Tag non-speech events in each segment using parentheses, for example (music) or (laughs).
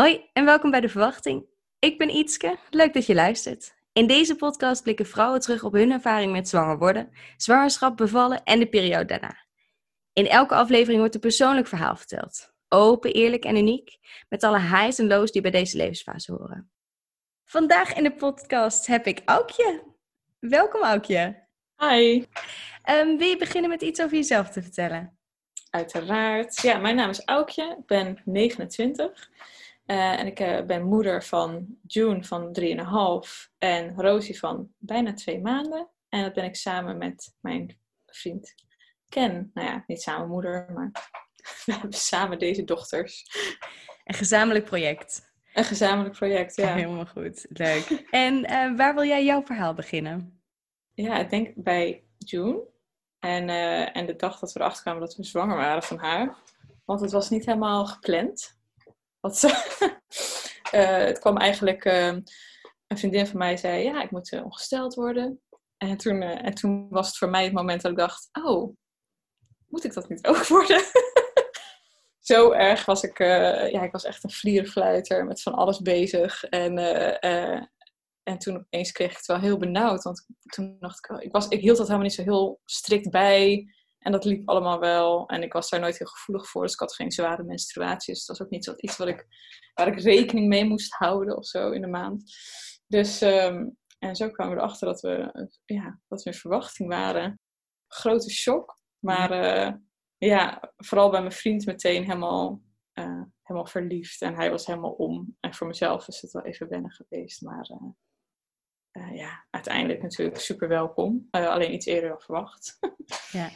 Hoi en welkom bij De Verwachting. Ik ben Ietske, leuk dat je luistert. In deze podcast blikken vrouwen terug op hun ervaring met zwanger worden, zwangerschap, bevallen en de periode daarna. In elke aflevering wordt een persoonlijk verhaal verteld. Open, eerlijk en uniek, met alle highs en lows die bij deze levensfase horen. Vandaag in de podcast heb ik Aukje. Welkom Aukje. Hi. Um, wil je beginnen met iets over jezelf te vertellen? Uiteraard. Ja, mijn naam is Aukje. Ik ben 29. Uh, en ik uh, ben moeder van June van 3,5 en Rosie van bijna twee maanden. En dat ben ik samen met mijn vriend Ken. Nou ja, niet samen moeder, maar (laughs) we hebben samen deze dochters. Een gezamenlijk project. Een gezamenlijk project, ja. Helemaal goed, leuk. en uh, waar wil jij jouw verhaal beginnen? Ja, ik denk bij June. En, en de dag dat we erachter kwamen dat we zwanger waren van haar. Want het was niet helemaal gepland. Wat, uh, (laughs) het kwam eigenlijk, uh, een vriendin van mij zei, ja, ik moet uh, ongesteld worden. En toen, en toen was het voor mij het moment dat ik dacht, oh, moet ik dat niet ook (laughs) worden? (laughs) Zo erg was ik, ja, ik was echt een vlierenfluiter met van alles bezig. En, en toen opeens kreeg ik het wel heel benauwd, want toen dacht ik, ik, was, ik hield dat helemaal niet zo heel strikt bij. En dat liep allemaal wel. En ik was daar nooit heel gevoelig voor. Dus ik had geen zware menstruaties. Dus dat was ook niet zo iets wat ik, waar ik rekening mee moest houden of zo in de maand. Dus, um, en zo kwamen we erachter dat we, ja, dat we in verwachting waren. Grote shock. Maar uh, ja, vooral bij mijn vriend meteen helemaal, uh, helemaal verliefd. En hij was helemaal om. En voor mezelf is het wel even wennen geweest. Maar uh, ja, uiteindelijk natuurlijk super welkom. alleen iets eerder dan verwacht. (laughs) Ja.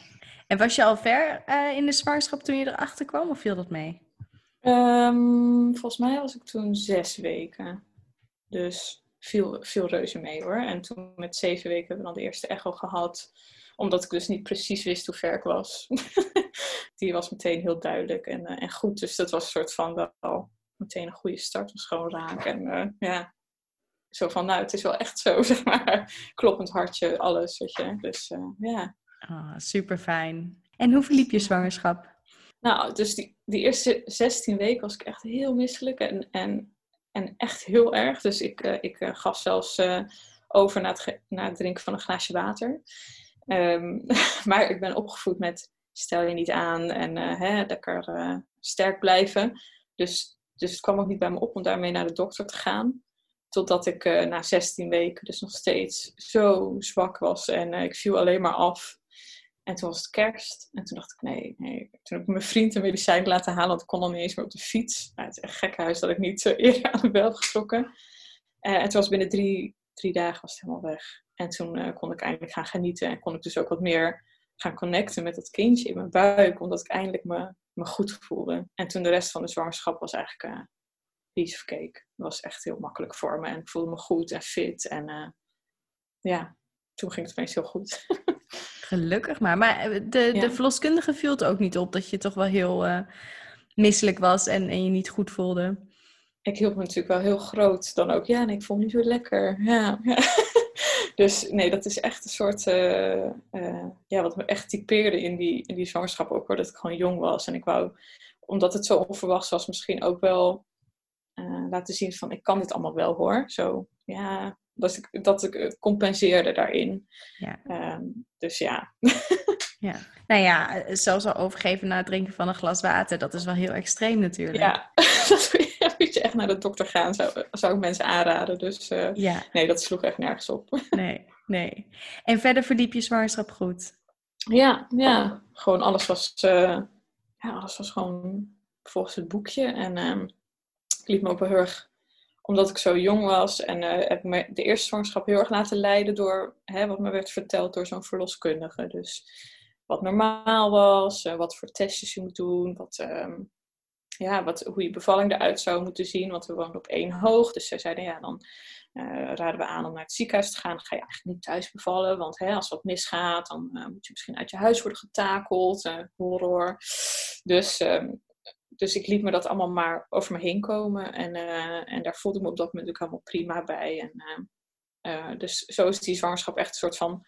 En was je al ver uh, in de zwangerschap toen je erachter kwam of viel dat mee? Um, volgens mij was ik toen zes weken. Dus viel, viel reuze mee hoor. En toen met zeven weken hebben we dan de eerste echo gehad. Omdat ik dus niet precies wist hoe ver ik was. (laughs) Die was meteen heel duidelijk en, uh, en goed. Dus dat was een soort van wel meteen een goede start. Was gewoon raak. En uh, ja, zo van nou het is wel echt zo (laughs) zeg maar. Kloppend hartje, alles. Weet je. Dus ja. Oh, super fijn. En hoe verliep je zwangerschap? Nou, dus die, eerste 16 weken was ik echt heel misselijk en, en, en echt heel erg. Dus ik, uh, ik uh, gaf zelfs uh, over na het, het drinken van een glaasje water. Um, (laughs) maar ik ben opgevoed met stel je niet aan en hè, lekker sterk blijven. Dus, dus het kwam ook niet bij me op om daarmee naar de dokter te gaan. Totdat ik na 16 weken dus nog steeds zo zwak was en ik viel alleen maar af. En toen was het kerst. En toen dacht ik, nee, nee. Toen heb ik mijn vriend een medicijn laten halen, want ik kon dan niet eens meer op de fiets. Nou, het is echt gek huis dat ik niet zo (laughs) eerder aan de bel getrokken. Uh, en toen was binnen drie, drie dagen was het helemaal weg. En toen uh, kon ik eindelijk gaan genieten. En kon ik dus ook wat meer gaan connecten met dat kindje in mijn buik. Omdat ik eindelijk me, me goed voelde. En toen de rest van de zwangerschap was eigenlijk uh, piece of cake. Dat was echt heel makkelijk voor me. En ik voelde me goed en fit. En ja, toen ging het opeens heel goed. (laughs) Gelukkig maar. Maar eh, de, ja. de verloskundige viel het ook niet op dat je toch wel heel uh, misselijk was en, en je niet goed voelde. Ik hield me natuurlijk wel heel groot dan ook. Ja, en ik voel me niet zo lekker. Ja. (laughs) dus nee, dat is echt een soort, uh, uh, ja, wat me echt typeerde in die, in die zwangerschap ook hoor, dat ik gewoon jong was. En ik wou, omdat het zo onverwachts was, misschien ook wel laten zien van, ik kan dit allemaal wel hoor. Zo, ja, dat ik, dat ik het compenseerde daarin. Ja. Um, dus ja. (laughs) ja. Nou ja, zelfs al overgeven na het drinken van een glas water, dat is wel heel extreem natuurlijk. Ja, (laughs) dat moet je echt naar de dokter gaan, zou, zou ik mensen aanraden. Dus uh, ja. nee, dat sloeg echt nergens op. (laughs) nee, nee. En verder verliep je zwangerschap goed? Ja, ja. Gewoon alles was, uh, ja, alles was gewoon volgens het boekje. En um, ik liep me ook wel heel erg omdat ik zo jong was en uh, heb me de eerste zwangerschap heel erg laten leiden door hè, wat me werd verteld door zo'n verloskundige. Dus wat normaal was, uh, wat voor testjes je moet doen, wat, um, ja, wat, hoe je bevalling eruit zou moeten zien. Want we woonden op één hoog, dus zij zeiden ja, dan uh, raden we aan om naar het ziekenhuis te gaan. Dan ga je eigenlijk niet thuis bevallen, want hè, als wat misgaat, dan moet je misschien uit je huis worden getakeld. horror. Dus um, dus ik liet me dat allemaal maar over me heen komen. En, uh, en daar voelde ik me op dat moment ook helemaal prima bij. En, uh, uh, dus zo is die zwangerschap echt een soort van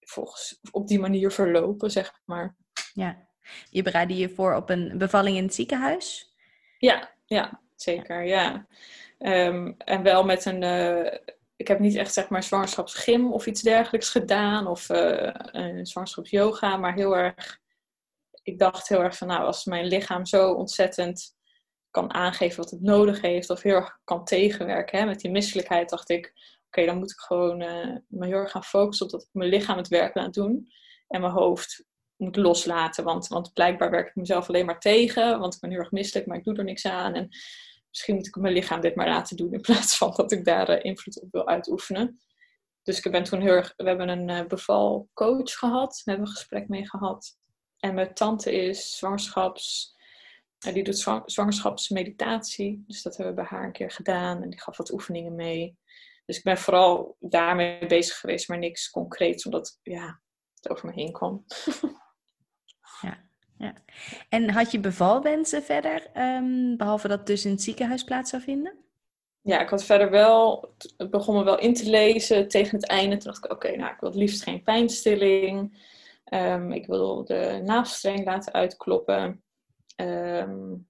volgens, op die manier verlopen, zeg maar. Ja, je bereidde je voor op een bevalling in het ziekenhuis? Ja, ja. zeker, ja. Ehm, en wel met een, uh, ik heb niet echt zeg maar zwangerschapsgym of iets dergelijks gedaan of uh, een zwangerschapsyoga, maar heel erg, ik dacht heel erg van nou, als mijn lichaam zo ontzettend kan aangeven wat het nodig heeft of heel erg kan tegenwerken hè, met die misselijkheid, dacht ik, oké, dan moet ik gewoon uh, me heel erg gaan focussen op dat ik mijn lichaam het werk laat doen en mijn hoofd moet loslaten, want, want blijkbaar werk ik mezelf alleen maar tegen, want ik ben heel erg misselijk, maar ik doe er niks aan en misschien moet ik mijn lichaam dit maar laten doen in (laughs) plaats van dat ik daar uh, invloed op wil uitoefenen. Dus ik ben toen heel erg, we hebben een uh, bevalcoach gehad, we hebben een gesprek mee gehad. En mijn tante is zwangerschaps, uh, die doet zwangerschapsmeditatie. Dus dat hebben we bij haar een keer gedaan en die gaf wat oefeningen mee. Dus ik ben vooral daarmee bezig geweest, maar niks concreets, omdat ja, het over me heen kwam. (laughs) Ja. En had je bevalwensen verder, um, behalve dat dus in het ziekenhuis plaats zou vinden? Ja, ik had verder wel, het begon me wel in te lezen tegen het einde. Toen dacht ik, oké, nou, ik wil het liefst geen pijnstilling. Um, ik wil de navelstreng laten uitkloppen. Um,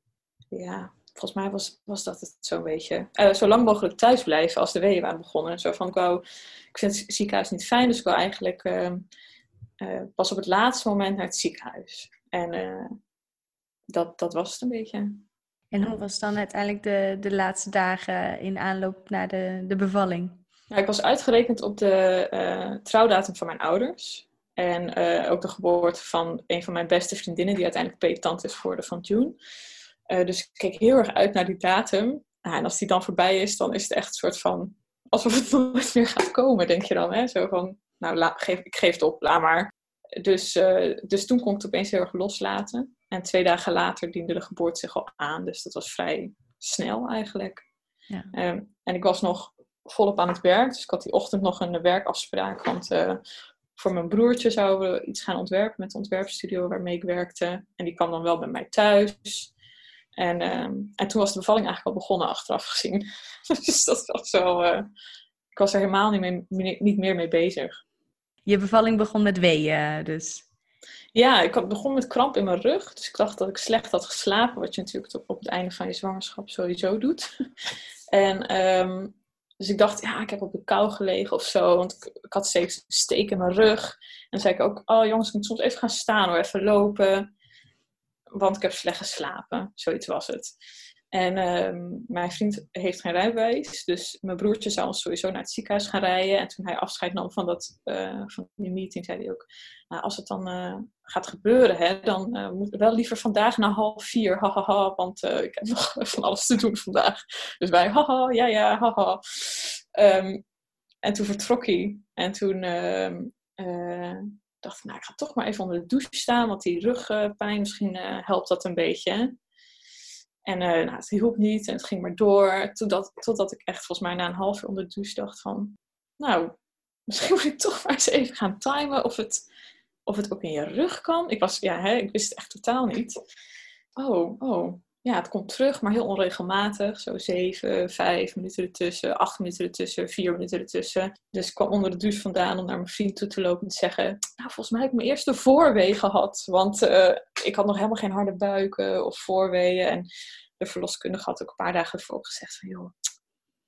ja, volgens mij was, was dat het zo'n beetje. Uh, zo lang mogelijk thuis blijven als de weeën waren begonnen. Zo van, ik wou, ik vind het ziekenhuis niet fijn, dus ik wil eigenlijk uh, uh, pas op het laatste moment naar het ziekenhuis. En uh, dat, dat was het een beetje. En hoe was dan uiteindelijk de, de laatste dagen in aanloop naar de, de bevalling? Ja, ik was uitgerekend op de trouwdatum van mijn ouders. En uh, ook de geboorte van een van mijn beste vriendinnen, die uiteindelijk peetant is geworden van June. dus ik keek heel erg uit naar die datum. Nou, en als die dan voorbij is, dan is het echt een soort van... Alsof het (laughs) nooit meer gaat komen, denk je dan. Hè? Zo van, nou, la, geef, ik geef het op, laat maar. Dus, uh, dus toen kon ik het opeens heel erg loslaten. En twee dagen later diende de geboorte zich al aan. Dus dat was vrij snel eigenlijk. Ja. Um, en ik was nog volop aan het werk. Dus ik had die ochtend nog een werkafspraak. Want uh, voor mijn broertje zouden we iets gaan ontwerpen met de ontwerpstudio waarmee ik werkte. En die kwam dan wel bij mij thuis. En, um, en toen was de bevalling eigenlijk al begonnen achteraf gezien. (laughs) dus dat was wel... Uh, ik was er helemaal niet, mee, niet meer mee bezig. Je bevalling begon met weeën dus? Ja, ik begon met kramp in mijn rug. Dus ik dacht dat ik slecht had geslapen. Wat je natuurlijk op het einde van je zwangerschap sowieso doet. (laughs) en um, dus ik dacht, ja, ik heb op de kou gelegen of zo. Want ik, had steeds een steek in mijn rug. En zei ik ook, oh jongens, ik moet soms even gaan staan of even lopen. Want ik heb slecht geslapen. Zoiets was het. En uh, mijn vriend heeft geen rijbewijs, dus mijn broertje zou sowieso naar het ziekenhuis gaan rijden. En toen hij afscheid nam van, dat, uh, van die meeting, zei hij ook, nou, als het dan uh, gaat gebeuren, hè, dan uh, moet wel liever vandaag na half vier, hahaha, want ik heb (laughs) nog van alles te doen vandaag. Dus wij, haha, ja, ja, haha. Um, en toen vertrok hij. En toen ehm, dacht ik, nou, ik ga toch maar even onder de douche staan, want die rugpijn, misschien helpt dat een beetje. En uh, nou, het hielp niet en het ging maar door. Totdat, totdat ik echt volgens mij na een half uur onder de douche dacht van... Nou, (laughs) misschien moet ik toch maar eens even gaan timen of het, of het ook in je rug kan. Ik, was, ja, hè, ik wist het echt totaal niet. Oh, oh, ja, het komt terug, maar heel onregelmatig. Zo zeven, vijf minuten ertussen, acht minuten ertussen, vier minuten ertussen. Dus ik kwam onder de douche vandaan om naar mijn vriend toe te lopen en te zeggen... Nou, volgens mij heb ik mijn eerste voorwee gehad. Want uh, ik had nog helemaal geen harde buiken of voorweeën. En de verloskundige had ook een paar dagen ervoor gezegd van... joh,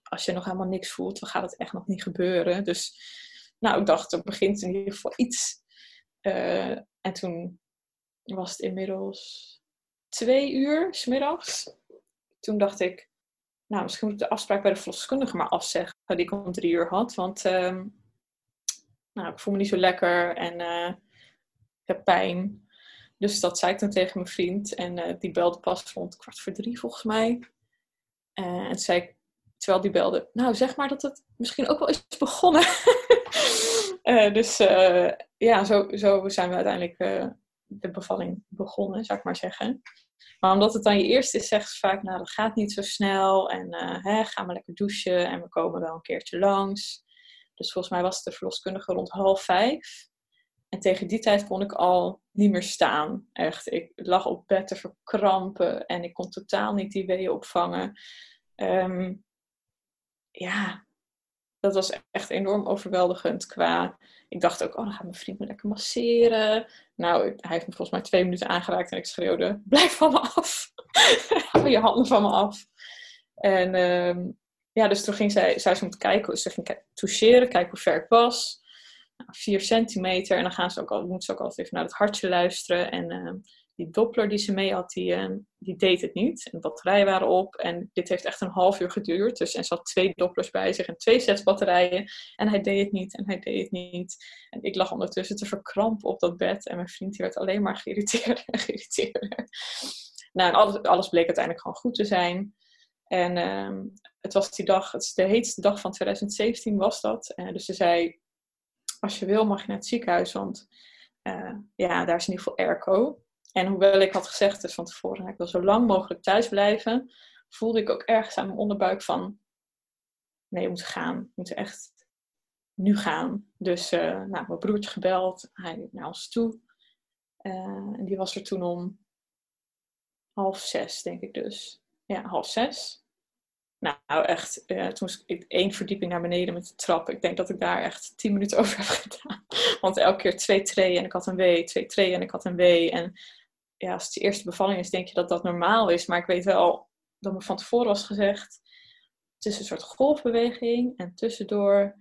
als je nog helemaal niks voelt, dan gaat het echt nog niet gebeuren. Dus nou, ik dacht, er begint in ieder geval iets. Uh, en toen was het inmiddels twee uur smiddags. Toen dacht ik, nou, misschien moet ik de afspraak bij de verloskundige maar afzeggen, die ik om drie uur had. Want uh, nou, ik voel me niet zo lekker en uh, ik heb pijn. Dus dat zei ik dan tegen mijn vriend. En uh, die belde pas rond kwart voor drie volgens mij. Eh, en zei ik, terwijl die belde, nou zeg maar dat het misschien ook wel is begonnen. (laughs) dus ja, zo, zo zijn we uiteindelijk de bevalling begonnen, zou ik maar zeggen. Maar omdat het dan je eerste is, zeggen ze vaak, nou dat gaat niet zo snel en uh, hè, ga maar lekker douchen en we komen wel een keertje langs. Dus volgens mij was de verloskundige rond half vijf. En tegen die tijd kon ik al niet meer staan. Echt, ik lag op bed te verkrampen en ik kon totaal niet die weeën opvangen. Um, ja, dat was echt enorm overweldigend qua... Ik dacht ook, oh, dan gaat mijn vriend me lekker masseren. Nou, hij heeft me volgens mij twee minuten aangeraakt en ik schreeuwde, blijf van me af. (laughs) Hou je handen van me af. En ehm, ja, dus toen ging zij, zij ze moeten kijken, ze ging toucheren, kijken hoe ver ik was. Nou, vier centimeter. En dan gaan ze ook al, moeten ze ook altijd even naar het hartje luisteren. En ehm, die Doppler die ze mee had, die, ehm, die deed het niet. En de batterijen waren op. En dit heeft echt een half uur geduurd. Dus en ze had twee Dopplers bij zich en twee sets batterijen. En hij deed het niet en hij deed het niet. En ik lag ondertussen te verkrampen op dat bed. En mijn vriend die werd alleen maar geïrriteerd en geïrriteerd. Nou, en alles, alles bleek uiteindelijk gewoon goed te zijn. En ehm, het was die dag, het de heetste dag van 2017 was dat. Uh, dus ze zei, als je wil mag je naar het ziekenhuis, want uh, ja, daar is in ieder geval airco. En hoewel ik had gezegd dus van tevoren, ik wil zo lang mogelijk thuis blijven, voelde ik ook ergens aan mijn onderbuik van, nee, we moeten gaan. We moeten echt nu gaan. Dus uh, nou, mijn broertje gebeld, hij naar ons toe. en die was er toen om half zes, denk ik dus ja, half zes. Nou, echt, uh, toen was ik één verdieping naar beneden met de trap. Ik denk dat ik daar echt tien minuten (laughs) over heb gedaan. Want elke keer twee treeën en ik had een W, twee treeën en ik had een W. En ja, als het je eerste bevalling is, denk je dat dat normaal is. Maar ik weet wel dat me van tevoren was gezegd, het is een soort golfbeweging. En tussendoor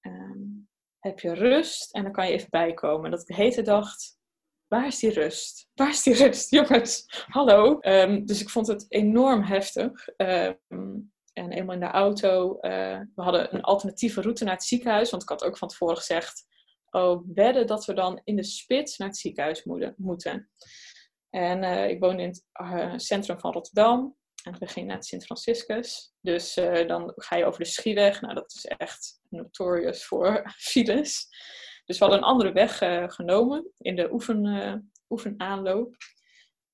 um, heb je rust en dan kan je even bijkomen. Dat ik de hele dacht, waar is die rust? Waar is die rust, (laughs) jongens? Hallo. Um, dus ik vond het enorm heftig. Um, en eenmaal in de auto, uh, we hadden een alternatieve route naar het ziekenhuis. Want ik had ook van tevoren gezegd, oh, wedden dat we dan in de spits naar het ziekenhuis moeten. En uh, ik woon in het uh, centrum van Rotterdam. En we gingen naar het Sint-Franciscus. Dus dan ga je over de Schieweg. Nou, dat is echt notorious voor (laughs) files. Dus we hadden een andere weg genomen in de oefen, oefenaanloop.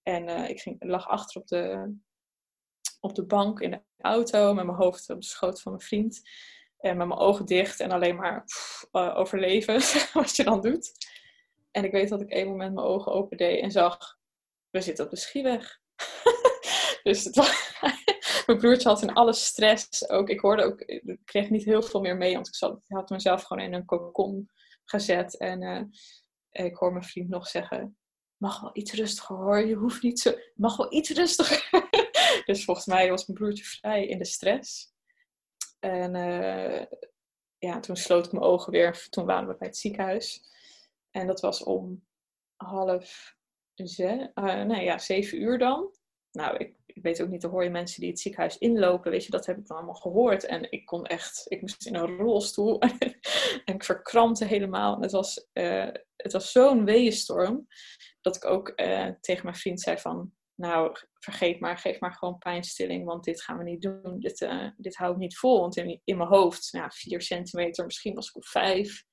En ik ging, lag achter op de, op de bank in de auto met mijn hoofd op de schoot van mijn vriend. En met mijn ogen dicht en alleen maar overleven, (laughs) wat je dan doet. En ik weet dat ik een moment mijn ogen opende en zag, we zitten op de schieweg. (laughs) dus het was, (laughs) mijn broertje had in alle stress ook. Ik hoorde ook, ik kreeg niet heel veel meer mee, want ik zat, had mezelf gewoon in een cocon gezet. En uh, ik hoor mijn vriend nog zeggen, mag wel iets rustiger hoor, je hoeft niet zo, mag wel iets rustiger. (laughs) dus volgens mij was mijn broertje vrij in de stress. En uh, ja, toen sloot ik mijn ogen weer, toen waren we bij het ziekenhuis. En dat was om half uh, nee ja, zeven uur dan. Nou, ik ik weet ook niet, dan hoor je mensen die het ziekenhuis inlopen. Weet je, dat heb ik dan allemaal gehoord. En ik kon echt, ik moest in een rolstoel. (laughs) en ik verkrampte helemaal. En het was, uh, het was zo'n weeënstorm. Dat ik ook uh, tegen mijn vriend zei van, nou, vergeet maar, geef maar gewoon pijnstilling. Want dit gaan we niet doen. Dit, dit hou ik niet vol. Want in, in mijn hoofd, nou, vier centimeter, misschien was ik op vijf.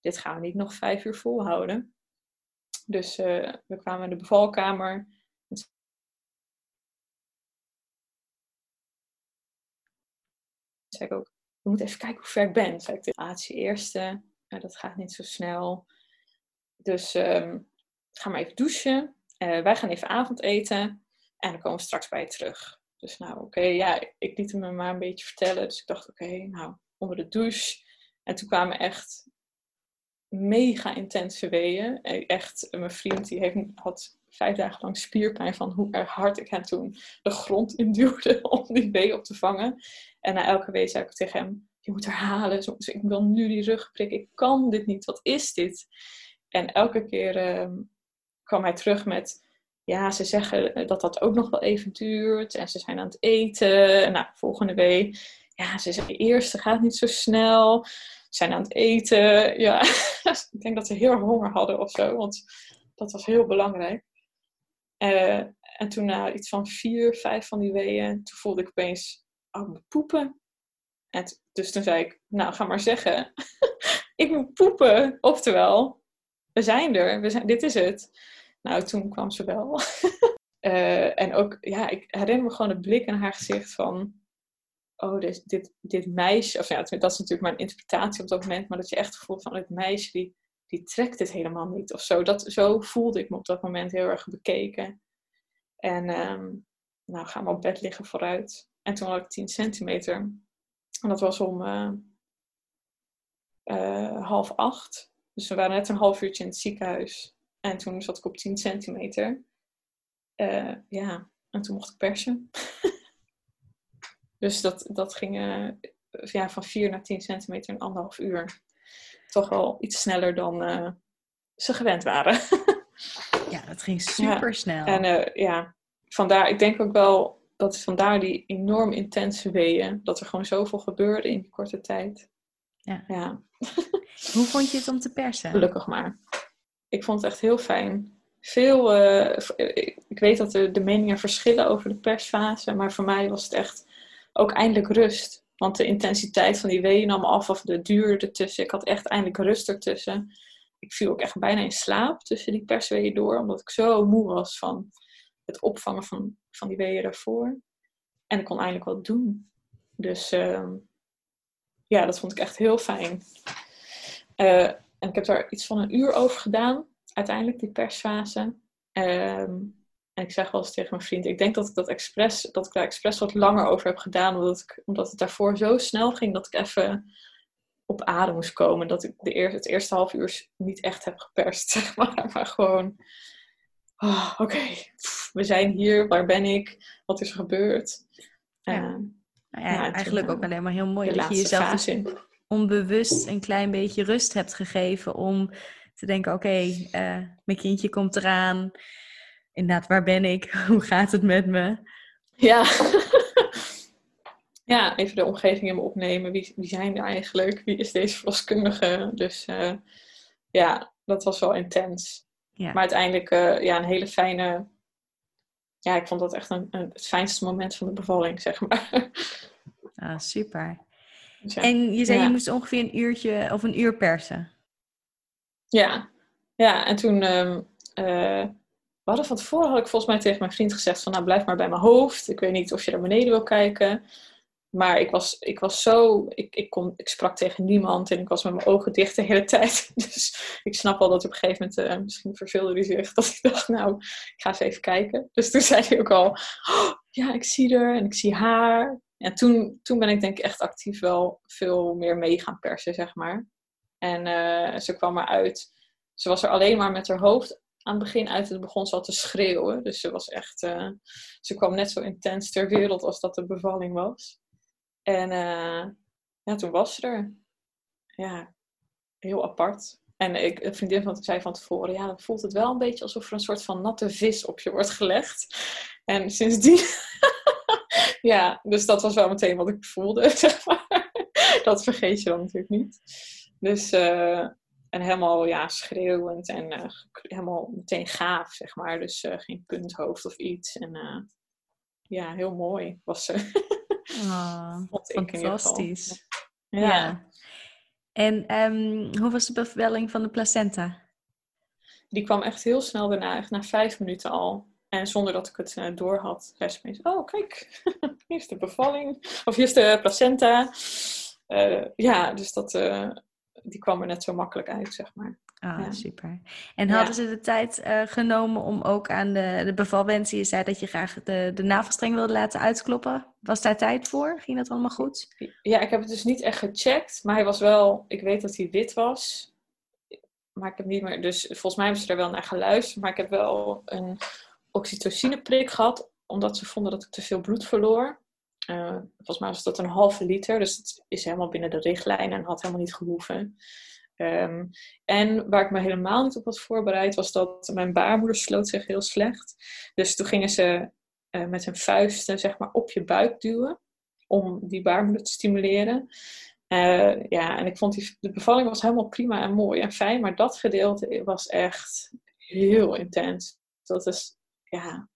Dit gaan we niet nog vijf uur volhouden. Dus we kwamen in de bevalkamer zei ik ook, we moeten even kijken hoe ver ik ben. Zei ik, de laatste eerste, dat gaat niet zo snel. Dus um, ga maar even douchen. Uh, wij gaan even avondeten. En dan komen we straks bij je terug. Dus nou, oké, ja, ik liet hem me maar een beetje vertellen. Dus ik dacht, oké, nou, onder de douche. En toen kwamen echt mega intense weeën. Echt, mijn vriend die heeft, had vijf dagen lang spierpijn van hoe erg hard ik hem toen de grond induwde (laughs) om die wee op te vangen. En na elke week zei ik tegen hem, je moet herhalen. Dus ik wil nu die rug prikken. Ik kan dit niet. Wat is dit? En elke keer uh, kwam hij terug met, ja, ze zeggen dat dat ook nog wel even duurt. En ze zijn aan het eten. En nou, volgende week, ja, ze zeggen eerst, het gaat niet zo snel. Zijn aan het eten. Ja, (laughs) ik denk dat ze heel honger hadden of zo. Want dat was heel belangrijk. Uh, en toen na iets van vier, vijf van die weeën, toen voelde ik opeens oh, poepen. En dus toen zei ik, nou ga maar zeggen, (laughs) ik moet poepen. Oftewel, we zijn er, we zijn, dit is het. Nou, toen kwam ze wel. uh, (laughs) en ook, ja, ik herinner me gewoon de blik in haar gezicht van, oh, dit, dit, dit meisje, of ja, dat is natuurlijk mijn interpretatie op dat moment, maar dat je echt voelt van, het meisje die, die trekt het helemaal niet of zo. Dat, zo voelde ik me op dat moment heel erg bekeken. En um, nou, ga maar op bed liggen vooruit. En toen had ik 10 centimeter. En dat was om uh, uh, half acht. Dus we waren net een half uurtje in het ziekenhuis. En toen zat ik op 10 centimeter. Uh, ja, en toen mocht ik persen. (laughs) Dus dat, dat ging eh, ja, van 4 naar 10 centimeter in anderhalf uur. Toch wel iets sneller dan uh, ze gewend waren. ja, dat ging (laughs) super snel. En uh, ja, vandaar, ik denk ook wel dat vandaar die enorm intense weeën. Dat er gewoon zoveel gebeurde in die korte tijd. Ja. ja. (laughs) Hoe vond je het om te persen? Gelukkig maar. Ik vond het echt heel fijn. Veel, uh, ik weet dat de, de meningen verschillen over de persfase, maar voor mij was het echt ook eindelijk rust. Want de intensiteit van die weeën nam af of de duur ertussen. Ik had echt eindelijk rust ertussen. Ik viel ook echt bijna in slaap tussen die persweeën door, omdat ik zo moe was van het opvangen van, van die weeën daarvoor. En ik kon eindelijk wat doen. Dus uh, ja, dat vond ik echt heel fijn. Uh, en ik heb daar iets van een uur over gedaan, uiteindelijk, die persfase. Um, en ik zeg wel eens tegen mijn vriend, ik denk dat ik, dat, expres, dat ik daar expres wat langer over heb gedaan, omdat, ik, omdat het daarvoor zo snel ging dat ik even op adem moest komen. Dat ik de eerste, het eerste half uur niet echt heb geperst, (laughs) zeg maar. Maar gewoon, oh, oké, we zijn hier, waar ben ik, wat is er gebeurd? Ja. Uh, nou ja, ja, eigenlijk ook alleen maar heel mooi dat je jezelf dus onbewust een klein beetje rust hebt gegeven om te denken, oké, okay, uh, mijn kindje komt eraan inderdaad, waar ben ik? (laughs) Hoe gaat het met me? Ja. (laughs) ja, even de omgeving in me opnemen. Wie, wie zijn er eigenlijk? Wie is deze verloskundige? Dus uh, ja, dat was wel intens. Ja. Maar uiteindelijk uh, ja, een hele fijne... Ja, ik vond dat echt een, een, het fijnste moment van de bevalling, zeg maar. (laughs) Ah, super. Dus ja. En je zei ja. je moest ongeveer een uurtje of een uur persen. Ja, ja en toen... Um, uh, we hadden van tevoren, had ik volgens mij tegen mijn vriend gezegd van nou blijf maar bij mijn hoofd. Ik weet niet of je naar beneden wil kijken. Maar ik was, ik was zo, ik, ik, kon, ik sprak tegen niemand en ik was met mijn ogen dicht de hele (laughs) tijd. Dus ik snap wel dat op een gegeven moment, uh, misschien verveelde hij zich, dat ik dacht, nou, ik ga eens even kijken. Dus toen zei hij ook al, oh, ja, ik zie er en ik zie haar. En toen, toen ben ik denk ik echt actief wel veel meer mee gaan persen, zeg maar. En uh, ze kwam eruit. Ze was er alleen maar met haar hoofd aan het begin uit het begon ze al te schreeuwen. Dus ze was echt, uh, ze kwam net zo intens ter wereld als dat de bevalling was. En uh, ja, toen was ze er. Ja, heel apart. En ik, vriendin van zei van tevoren, ja, dan voelt het wel een beetje alsof er een soort van natte vis op je wordt gelegd. En sindsdien, (laughs) ja, dus dat was wel meteen wat ik voelde, (laughs) zeg maar. Dat vergeet je dan natuurlijk niet. Dus uh, en helemaal ja, schreeuwend en uh, helemaal meteen gaaf, zeg maar. Dus uh, geen punthoofd of iets. En uh, ja, heel mooi was ze. (laughs) (laughs) Oh, fantastisch. Ja. ja. En um, hoe was de bevalling van de placenta? Die kwam echt heel snel daarna, echt na vijf minuten al. En zonder dat ik het door had, zei ze oh kijk, (laughs) hier is de bevalling. Of hier is de placenta. ja, dus dat die kwam er net zo makkelijk uit, zeg maar. Ah, super. En hadden ze de tijd uh, genomen om ook aan de, de bevalwens, je zei dat je graag de, de navelstreng wilde laten uitkloppen. Was daar tijd voor? Ging dat allemaal goed? Ja, ik heb het dus niet echt gecheckt, maar hij was wel, ik weet dat hij wit was. Maar ik heb niet meer, dus volgens mij hebben ze er wel naar geluisterd. Maar ik heb wel een oxytocineprik gehad, omdat ze vonden dat ik te veel bloed verloor. Uh, volgens mij was dat een halve liter, dus het is helemaal binnen de richtlijn en had helemaal niet gehoeven. Um, en waar ik me helemaal niet op had voorbereid, was dat mijn baarmoeder sloot zich heel slecht. Dus toen gingen ze uh, met hun vuisten zeg maar, op je buik duwen om die baarmoeder te stimuleren. Uh, ja, en ik vond die, de bevalling was helemaal prima en mooi en fijn, maar dat gedeelte was echt heel intens. Dat is ja,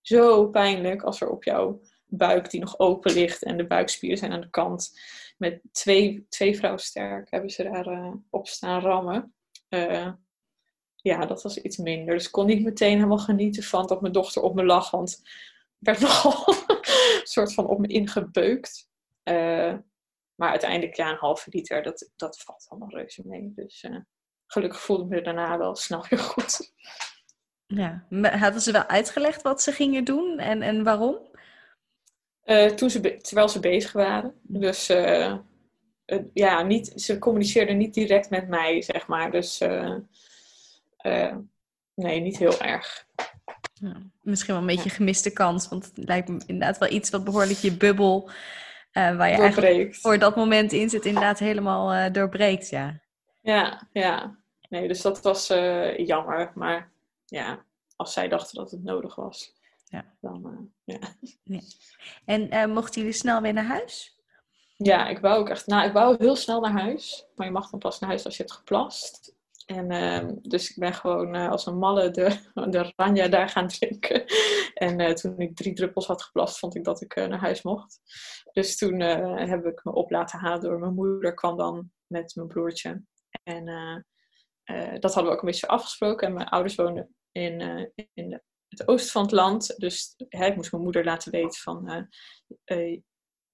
zo pijnlijk als er op jou buik die nog open ligt en de buikspieren zijn aan de kant. Met twee, twee vrouwen sterk hebben ze daar uh, op staan rammen. Uh, ja, dat was iets minder. Dus ik kon niet meteen helemaal genieten van dat mijn dochter op me lag. Want ik werd (laughs) nogal een soort van op me ingebeukt. Uh, maar uiteindelijk, ja, een halve liter, dat, dat valt allemaal reuze mee. Dus gelukkig voelde ik me daarna wel snel weer goed. Ja, hadden ze wel uitgelegd wat ze gingen doen en, en waarom? Uh, toen ze terwijl ze bezig waren. Dus uh, ja, niet, ze communiceerden niet direct met mij, zeg maar. Dus uh, nee, niet heel erg. Ja, misschien wel een beetje gemiste kans, want het lijkt me inderdaad wel iets wat behoorlijk je bubbel waar je doorbreekt. eigenlijk voor dat moment in zit, inderdaad helemaal doorbreekt, ja. Ja, ja. Nee, dus dat was jammer. Maar ja, als zij dachten dat het nodig was, ja. dan uh, ja. En mochten jullie snel weer naar huis? Ja, ik wou ook echt, nou, ik wou heel snel naar huis. Maar je mag dan pas naar huis als je hebt geplast. En uh, dus ik ben gewoon uh, als een malle de, (laughs) de ranja daar gaan drinken. En uh, toen ik drie druppels had geplast, vond ik dat ik naar huis mocht. Dus toen heb ik me op laten halen door mijn moeder. kwam dan met mijn broertje. En dat hadden we ook een beetje afgesproken. En mijn ouders woonden in, in de, het oosten van het land. Dus hè, ik moest mijn moeder laten weten van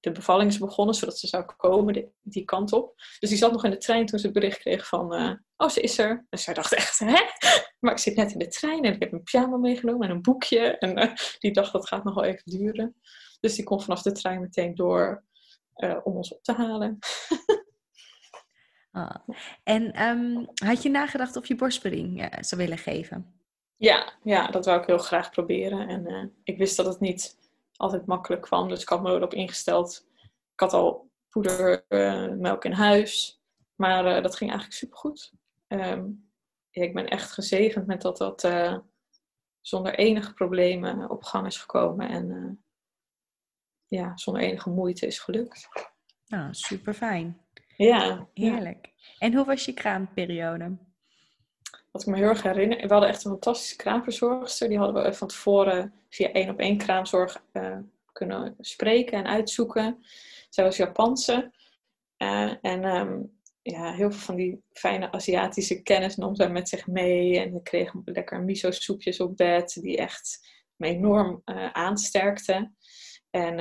de bevalling is begonnen, zodat ze zou komen die, kant op. Dus die zat nog in de trein toen ze het bericht kreeg van, uh, oh, ze is er. En zij dacht echt, hè? (laughs) Maar ik zit net in de trein en ik heb een pyjama meegenomen en een boekje. En die dacht, dat gaat nog wel even duren. Dus die kon vanaf de trein meteen door om ons op te halen. (laughs) ah. En um, had je nagedacht of je borstvoeding zou willen geven? Ja, ja, dat wou ik heel graag proberen. En ik wist dat het niet altijd makkelijk kwam. Dus ik had me erop ingesteld. Ik had al poedermelk uh, in huis. Maar uh, dat ging eigenlijk supergoed. Um, ja, ik ben echt gezegend met dat dat zonder enige problemen op gang is gekomen. En ja, zonder enige moeite is gelukt. Nou, super fijn. Ja. Heerlijk. Ja. En hoe was je kraamperiode? Wat ik me heel erg herinner, we hadden echt een fantastische kraamverzorgster. Die hadden we van tevoren via één op één kraamzorg uh, kunnen spreken en uitzoeken. Zij was Japanse. Uh, en um, ja, heel veel van die fijne Aziatische kennis nam zij met zich mee. En ik kreeg lekker miso-soepjes op bed, die echt me enorm uh, aansterkten. En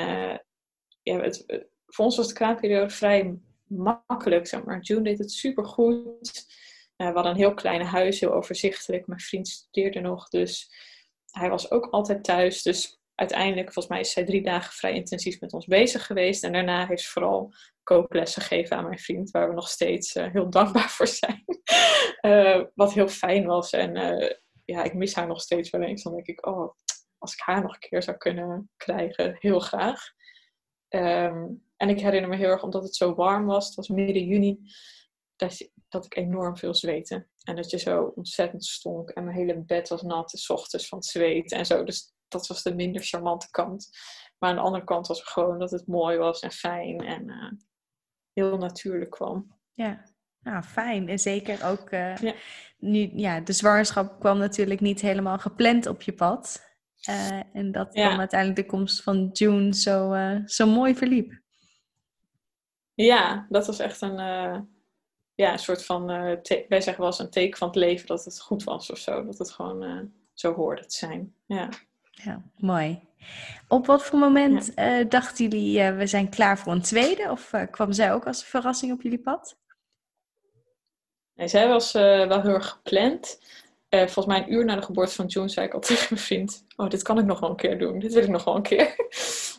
ja, het, voor ons was de kraamperiode vrij makkelijk. Zeg maar. June deed het super goed. Uh, we hadden een heel klein huis, heel overzichtelijk. Mijn vriend studeerde nog, dus hij was ook altijd thuis. Dus uiteindelijk, volgens mij is zij drie dagen vrij intensief met ons bezig geweest. En daarna heeft ze vooral kooklessen gegeven aan mijn vriend, waar we nog steeds uh, heel dankbaar voor zijn. uh, (laughs) wat heel fijn was. En ja, ik mis haar nog steeds wel eens. Dan denk ik, oh, als ik haar nog een keer zou kunnen krijgen, heel graag. Um, en ik herinner me heel erg, omdat het zo warm was, het was midden juni, dat, dat ik enorm veel zweette. En dat je zo ontzettend stonk. En mijn hele bed was nat, s ochtends van het zweet en zo. Dus dat was de minder charmante kant. Maar aan de andere kant was het gewoon dat het mooi was en fijn en uh, heel natuurlijk kwam. Ja, nou fijn. En zeker ook uh, ja. nu, ja, de zwangerschap kwam natuurlijk niet helemaal gepland op je pad. Uh, en dat ja. dan uiteindelijk de komst van June zo, zo mooi verliep. Ja, dat was echt een, ja, een soort van, uh, wij zeggen wel eens een teken van het leven dat het goed was of zo. Dat het gewoon uh, zo hoorde te zijn. Ja. ja, mooi. Op wat voor moment ja. uh, dachten jullie, we zijn klaar voor een tweede? Of kwam zij ook als verrassing op jullie pad? Nee, zij was wel heel erg gepland. volgens mij een uur na de geboorte van June zei ik al (laughs) tegen mijn vriend... Oh, dit kan ik nog wel een keer doen. Dit wil ik nog wel een keer.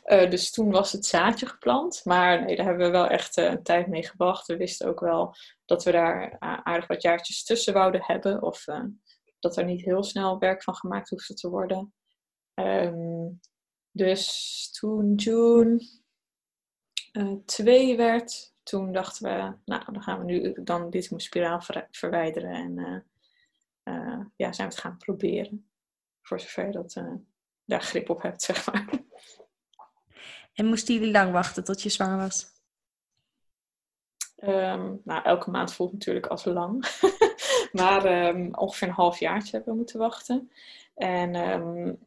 Uh, (laughs) dus toen was het zaadje geplant. Maar nee, daar hebben we wel echt uh, een tijd mee gewacht. We wisten ook wel dat we daar aardig wat jaartjes tussen wouden hebben. Of uh, dat er niet heel snel werk van gemaakt hoefde te worden. Um, dus toen June twee werd, toen dachten we, nou dan gaan we nu dan dit spiraal ver verwijderen. En ja, zijn we het gaan proberen. Voor zover je dat daar grip op hebt, zeg maar. En moesten jullie lang wachten tot je zwanger was? Um, nou, elke maand voelt natuurlijk als lang. (laughs) maar um, ongeveer een half jaartje hebben we moeten wachten. En um,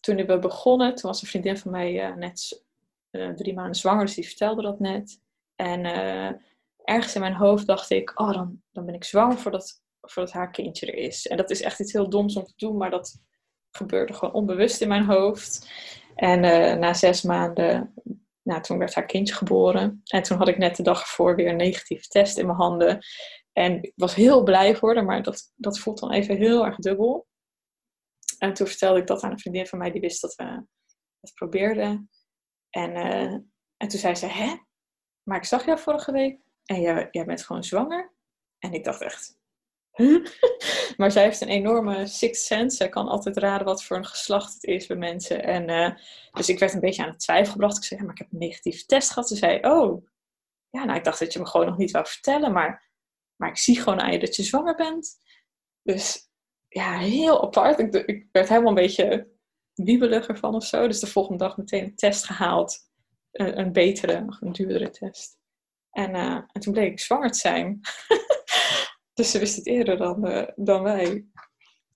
toen we begonnen, toen was een vriendin van mij uh, net uh, drie maanden zwanger, dus die vertelde dat net. En uh, ergens in mijn hoofd dacht ik, oh, dan, dan ben ik zwanger voordat, voordat haar kindje er is. En dat is echt iets heel doms om te doen, maar dat gebeurde gewoon onbewust in mijn hoofd. En na zes maanden, nou, toen werd haar kindje geboren. En toen had ik net de dag ervoor weer een negatieve test in mijn handen. En ik was heel blij haar, maar dat, dat voelt dan even heel erg dubbel. En toen vertelde ik dat aan een vriendin van mij die wist dat we het probeerden. En, uh, en toen zei ze, hè? Maar ik zag jou vorige week en jij, jij bent gewoon zwanger. En ik dacht echt, maar zij heeft een enorme sixth sense. Zij kan altijd raden wat voor een geslacht het is bij mensen. En, uh, dus ik werd een beetje aan het twijfel gebracht. Ik zei, maar ik heb een negatieve test gehad. Ze zei, oh, ja, nou, ik dacht dat je me gewoon nog niet wou vertellen. Maar, maar ik zie gewoon aan je dat je zwanger bent. Dus ja, heel apart. Ik, ik werd helemaal een beetje wiebeliger van of zo. Dus de volgende dag meteen een test gehaald. Een, een betere, een duurdere test. En, uh, en toen bleek ik zwanger te zijn. (laughs) dus ze wist het eerder dan, uh, dan wij.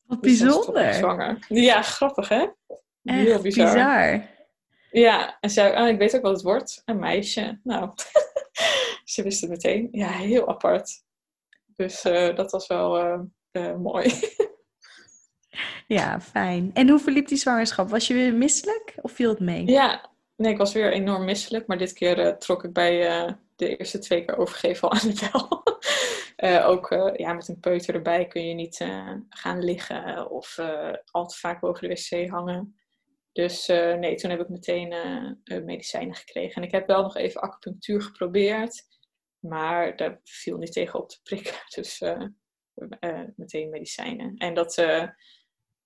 Wat dus bijzonder. Zwanger. Ja, grappig hè? Echt Heel bizar. bizar. Ja, en zei, oh, ik weet ook wat het wordt. Een meisje. Nou, (laughs) ze wist het meteen. Ja, heel apart. Dus uh, dat was wel mooi. (laughs) Ja, fijn. En hoe verliep die zwangerschap? Was je weer misselijk of viel het mee? Ja, nee, ik was weer enorm misselijk. Maar dit keer trok ik bij de eerste twee keer overgeven al aan de bel. Uh, ook ja, met een peuter erbij kun je niet gaan liggen of al te vaak boven de wc hangen. Dus nee, toen heb ik meteen medicijnen gekregen. En ik heb wel nog even acupunctuur geprobeerd. Maar daar viel niet tegen op te prikken. (laughs) Dus meteen medicijnen. En dat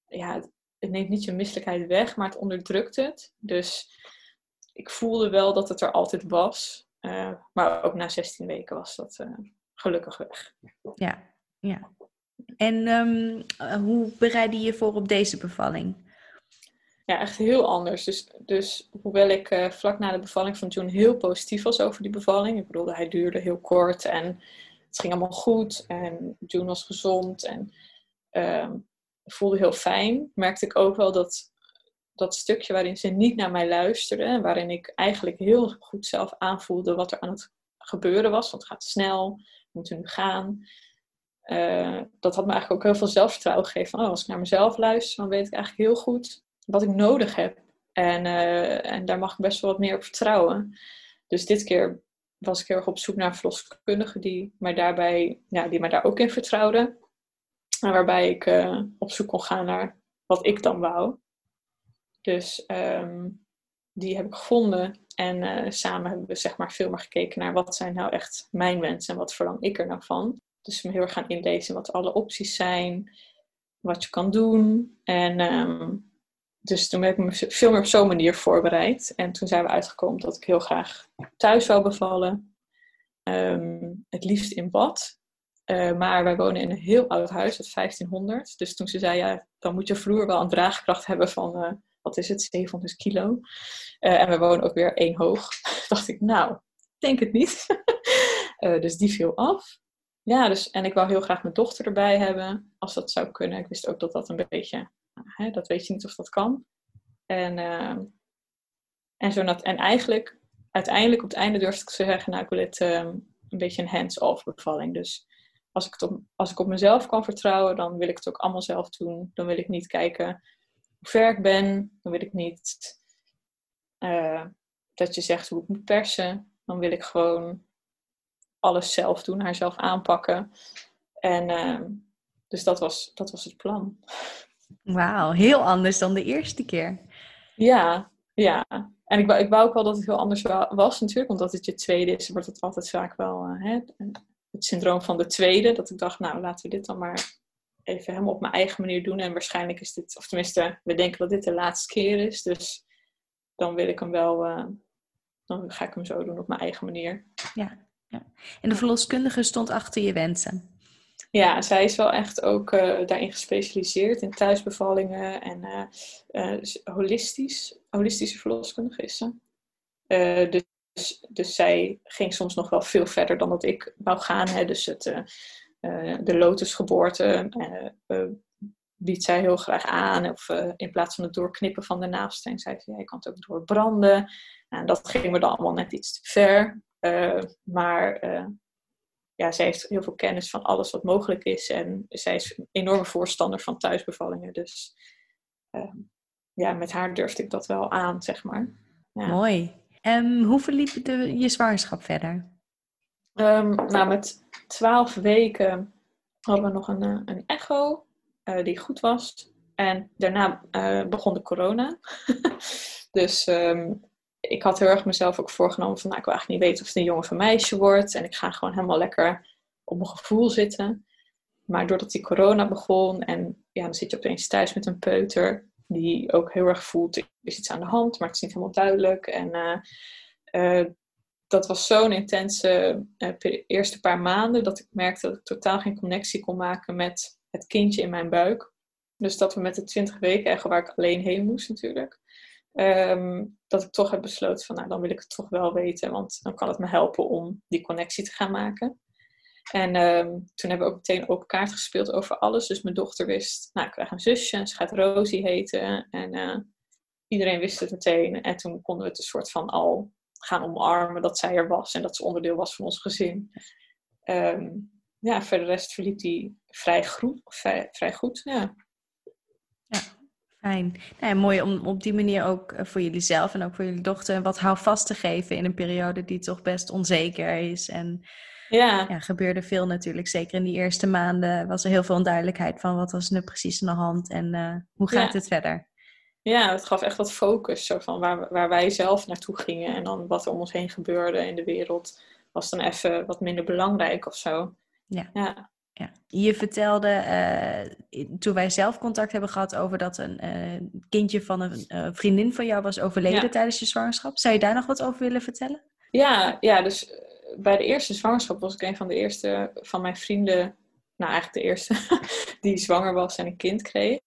ja, het, neemt niet je misselijkheid weg, maar het onderdrukt het. Dus ik voelde wel dat het er altijd was. Maar ook na 16 weken was dat gelukkig weg. Ja, ja. En um, hoe bereid je je voor op deze bevalling? Ja, echt heel anders. Dus, dus hoewel ik uh, vlak na de bevalling van June heel positief was over die bevalling. Ik bedoelde, hij duurde heel kort en het ging allemaal goed. En June was gezond. En uh, voelde heel fijn. Merkte ik ook wel dat dat stukje waarin ze niet naar mij luisterde. En waarin ik eigenlijk heel goed zelf aanvoelde wat er aan het gebeuren was. Want het gaat snel, moeten nu gaan. Uh, dat had me eigenlijk ook heel veel zelfvertrouwen gegeven. Oh, als ik naar mezelf luister, dan weet ik eigenlijk heel goed wat ik nodig heb. En, uh, en daar mag ik best wel wat meer op vertrouwen. Dus dit keer was ik heel erg op zoek naar een verloskundige die mij, daarbij, die mij daar ook in vertrouwde. En waarbij ik uh, op zoek kon gaan naar wat ik dan wou. Dus um, die heb ik gevonden. En uh, samen hebben we zeg maar veel meer gekeken naar wat zijn nou echt mijn wensen en wat verlang ik er nou van. Dus me heel erg gaan inlezen wat alle opties zijn, wat je kan doen. En um, dus toen heb ik me veel meer op zo'n manier voorbereid. En toen zijn we uitgekomen dat ik heel graag thuis zou bevallen. Um, het liefst in bad. Uh, maar wij wonen in een heel oud huis uit 1500. Dus toen ze zei, ja, dan moet je vloer wel een draagkracht hebben van, uh, wat is het, 700 kilo. Uh, en we wonen ook weer één hoog. (laughs) dacht ik, nou, denk het niet. (laughs) dus die viel af. Ja, dus, en ik wou heel graag mijn dochter erbij hebben, als dat zou kunnen. Ik wist ook dat dat een beetje, hè, dat weet je niet of dat kan. En, en, zo en eigenlijk, uiteindelijk op het einde durfde ik te zeggen, nou, ik wil het um, een beetje een hands-off bevalling. Dus als ik, op, als ik op mezelf kan vertrouwen, dan wil ik het ook allemaal zelf doen. Dan wil ik niet kijken hoe ver ik ben. Dan wil ik niet uh, dat je zegt hoe ik moet persen. Dan wil ik gewoon alles zelf doen, haar zelf aanpakken. En uh, dus dat was, dat was het plan. Wauw, heel anders dan de eerste keer. Ja, ja. En ik wou, ik wou ook wel dat het heel anders was natuurlijk, omdat het je tweede is, wordt het altijd vaak wel uh, hè, het syndroom van de tweede. Dat ik dacht, nou laten we dit dan maar even helemaal op mijn eigen manier doen. En waarschijnlijk is dit, of tenminste, we denken dat dit de laatste keer is. Dus dan wil ik hem wel, uh, dan ga ik hem zo doen op mijn eigen manier. Ja, ja. En de verloskundige stond achter je wensen. Ja, zij is wel echt ook uh, daarin gespecialiseerd in thuisbevallingen en uh, holistisch, holistische verloskundige is ze. dus dus, dus, zij ging soms nog wel veel verder dan dat ik wou gaan. Hè. Dus het, uh, de lotusgeboorte uh, biedt zij heel graag aan. Of in plaats van het doorknippen van de naasten, zei ze, je kan het ook doorbranden. En dat ging me dan allemaal net iets te ver. maar ja, zij heeft heel veel kennis van alles wat mogelijk is. En zij is een enorme voorstander van thuisbevallingen. Dus ja, met haar durfde ik dat wel aan, zeg maar. Ja. Mooi. Um, hoe verliep de, je zwangerschap verder? Um, nou, met twaalf weken hadden we nog een, eh, een echo uh, die goed was. En daarna uh, begon de corona. (laughs) dus um, ik had heel erg mezelf ook voorgenomen van... Nou, ik wil eigenlijk niet weten of het een jongen of een meisje wordt. En ik ga gewoon helemaal lekker op mijn gevoel zitten. maar doordat die corona begon en ja, dan zit je opeens thuis met een peuter die ook heel erg voelt, er is iets aan de hand, maar het is niet helemaal duidelijk. En dat was zo'n intense uh, eerste paar maanden dat ik merkte dat ik totaal geen connectie kon maken met het kindje in mijn buik. Dus dat we met de 20 weken, echt waar ik alleen heen moest natuurlijk, ehm, dat ik toch heb besloten van nou dan wil ik het toch wel weten, want dan kan het me helpen om die connectie te gaan maken. En um, toen hebben we ook meteen open kaart gespeeld over alles. Dus mijn dochter wist, nou ik krijg een zusje, ze gaat Rosie heten. En uh, iedereen wist het meteen. En toen konden we het een soort van al gaan omarmen dat zij er was en dat ze onderdeel was van ons gezin. Um, ja, voor de rest verliep die vrij, groen, vrij, vrij goed. Ja. ja, fijn. Nou, mooi om op die manier ook eh, voor jullie zelf en ook voor jullie dochter wat houvast te geven in een periode die toch best onzeker is. En ja. ja, gebeurde veel natuurlijk. Zeker in die eerste maanden was er heel veel onduidelijkheid van wat was nu precies aan de hand en uh, hoe gaat het verder. Ja, het gaf echt wat focus zo van waar, waar wij zelf naartoe gingen en dan wat er om ons heen gebeurde in de wereld was dan even wat minder belangrijk of zo. Ja. ja. ja. Je vertelde uh, toen wij zelf contact hebben gehad over dat een uh, kindje van een uh, vriendin van jou was overleden tijdens je zwangerschap. Zou je daar nog wat over willen vertellen? Ja, ja dus bij de eerste zwangerschap was ik een van de eerste van mijn vrienden, nou eigenlijk de eerste, (laughs) die zwanger was en een kind kreeg.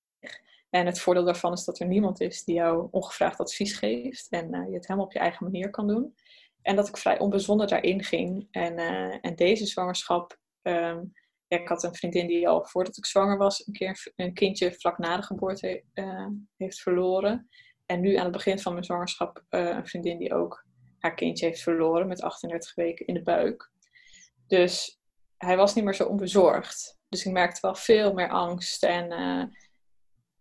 En het voordeel daarvan is dat er niemand is die jou ongevraagd advies geeft en uh, je het helemaal op je eigen manier kan doen. En dat ik vrij onbezonnen daarin ging. En, uh, en deze zwangerschap, um, ja, ik had een vriendin die al voordat ik zwanger was een keer een kindje vlak na de geboorte uh, heeft verloren. En nu aan het begin van mijn zwangerschap een vriendin die ook haar kindje heeft verloren met 38 weken in de buik. Dus hij was niet meer zo onbezorgd. Dus ik merkte wel veel meer angst en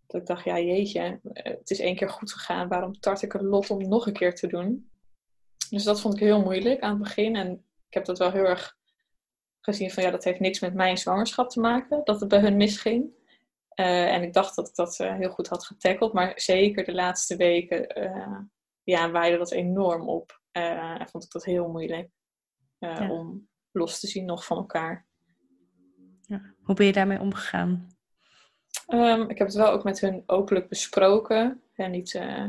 dat ik dacht, ja jeetje, het is één keer goed gegaan. Waarom tart ik het lot om nog een keer te doen? Dus dat vond ik heel moeilijk aan het begin. En ik heb dat wel heel erg gezien van ja, dat heeft niks met mijn zwangerschap te maken. Dat het bij hun misging. Uh, en ik dacht dat ik dat uh, heel goed had getackeld. Maar zeker de laatste weken uh, ja, waaide dat enorm op. en vond ik dat heel moeilijk. Ja. Om los te zien nog van elkaar. Ja. Hoe ben je daarmee omgegaan? Um, ik heb het wel ook met hun openlijk besproken. En niet, uh,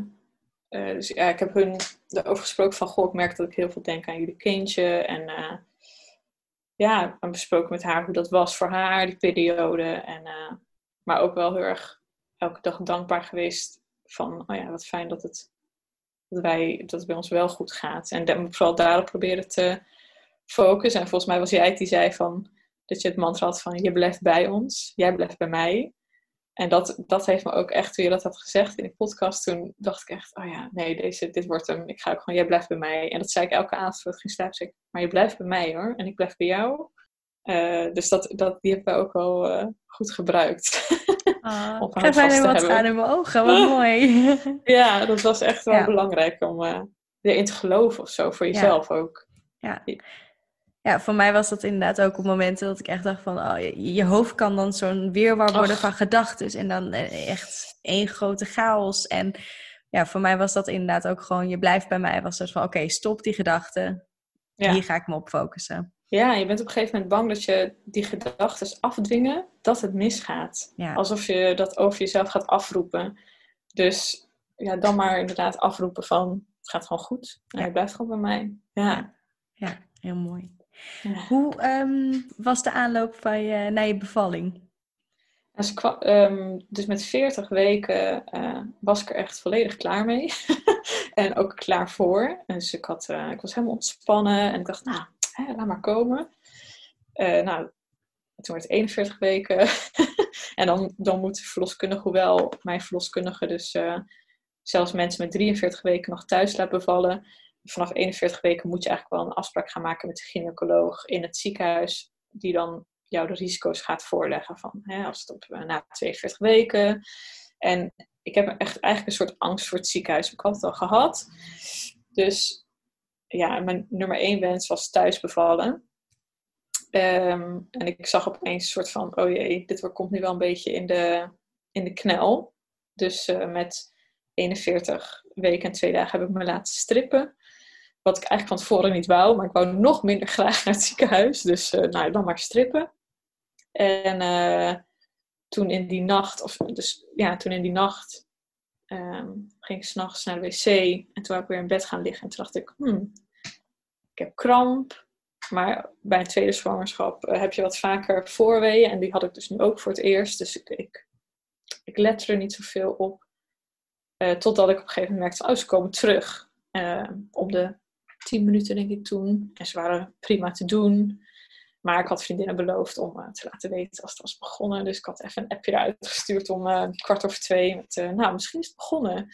uh, dus ja, ik heb hun erover gesproken van, goh, ik merk dat ik heel veel denk aan jullie kindje. En uh, ja, ik besproken met haar hoe dat was voor haar, die periode. En, maar ook wel heel erg elke dag dankbaar geweest van, oh ja, wat fijn dat het, dat wij, dat het bij ons wel goed gaat. En vooral daarop proberen te focussen. En volgens mij was jij die zei van, dat je het mantra had van, je blijft bij ons, jij blijft bij mij. En dat, dat heeft me ook echt, toen je dat had gezegd in de podcast, toen dacht ik echt, oh ja, nee, deze, dit wordt hem. Ik ga ook gewoon, jij blijft bij mij. En dat zei ik elke avond voor het ging slapen. ik, maar je blijft bij mij hoor. En ik blijf bij jou. Uh, dus dat, dat, die hebben we ook wel uh, goed gebruikt. Ah, (laughs) ik krijg bijna wat aan in mijn ogen, wat (laughs) mooi. (laughs) ja, dat was echt wel ja. belangrijk om uh, erin te geloven of zo, voor jezelf ja. ook. Ja ja, voor mij was dat inderdaad ook op momenten dat ik echt dacht van, oh, je, je hoofd kan dan zo'n weerwar worden van gedachten en dan eh, echt één grote chaos. En ja, voor mij was dat inderdaad ook gewoon, je blijft bij mij, was het van, oké, stop die gedachten, ja. hier ga ik me op focussen. Ja, je bent op een gegeven moment bang dat je die gedachten afdwingen, dat het misgaat. Ja. Alsof je dat over jezelf gaat afroepen. Dus ja, dan maar inderdaad afroepen van, het gaat gewoon goed. En ja. blijft gewoon bij mij. Ja, ja heel mooi. Hoe um, was de aanloop van je, naar je bevalling? Dus, um, dus met 40 weken uh, was ik er echt volledig klaar mee. (laughs) en ook klaar voor. Dus ik, had, uh, ik was helemaal ontspannen. En ik dacht, nou, hè, laat maar komen. Uh, nou, toen werd het 41 weken. (laughs) en dan, dan moet de verloskundige, hoewel mijn verloskundige dus zelfs mensen met 43 weken nog thuis laat bevallen vanaf 41 weken moet je eigenlijk wel een afspraak gaan maken met de gynaecoloog in het ziekenhuis, die dan jou de risico's gaat voorleggen van hè, als het op eh, na 42 weken. En ik heb echt eigenlijk een soort angst voor het ziekenhuis. Ik had het al gehad. Dus ja, mijn nummer één wens was thuis bevallen. Ehm, en ik zag opeens een soort van, oh jee, dit komt nu wel een beetje in de, in de knel. Dus uh, met 41 weken en twee dagen heb ik me laten strippen. Wat ik eigenlijk van tevoren niet wou, maar ik wou nog minder (laughs) graag naar het ziekenhuis. Dus uh, nou, dan maar strippen. En uh, toen in die nacht, of dus ja, toen in die nacht um, ging ik s'nachts naar de wc. En toen wou ik weer in bed gaan liggen. En toen dacht ik, hmm, ik heb kramp. Maar bij een tweede zwangerschap uh, heb je wat vaker voorweeën. En die had ik dus nu ook voor het eerst. Dus ik, ik, let er niet zoveel op. Totdat ik op een gegeven moment merkte, oh, ze komen terug. Uh, om de tien minuten denk ik toen. En ze waren prima te doen. Maar ik had vriendinnen beloofd om uh, te laten weten als het was begonnen. Dus ik had even een appje eruit gestuurd om uh, kwart over twee. Met, uh, nou, misschien is het begonnen.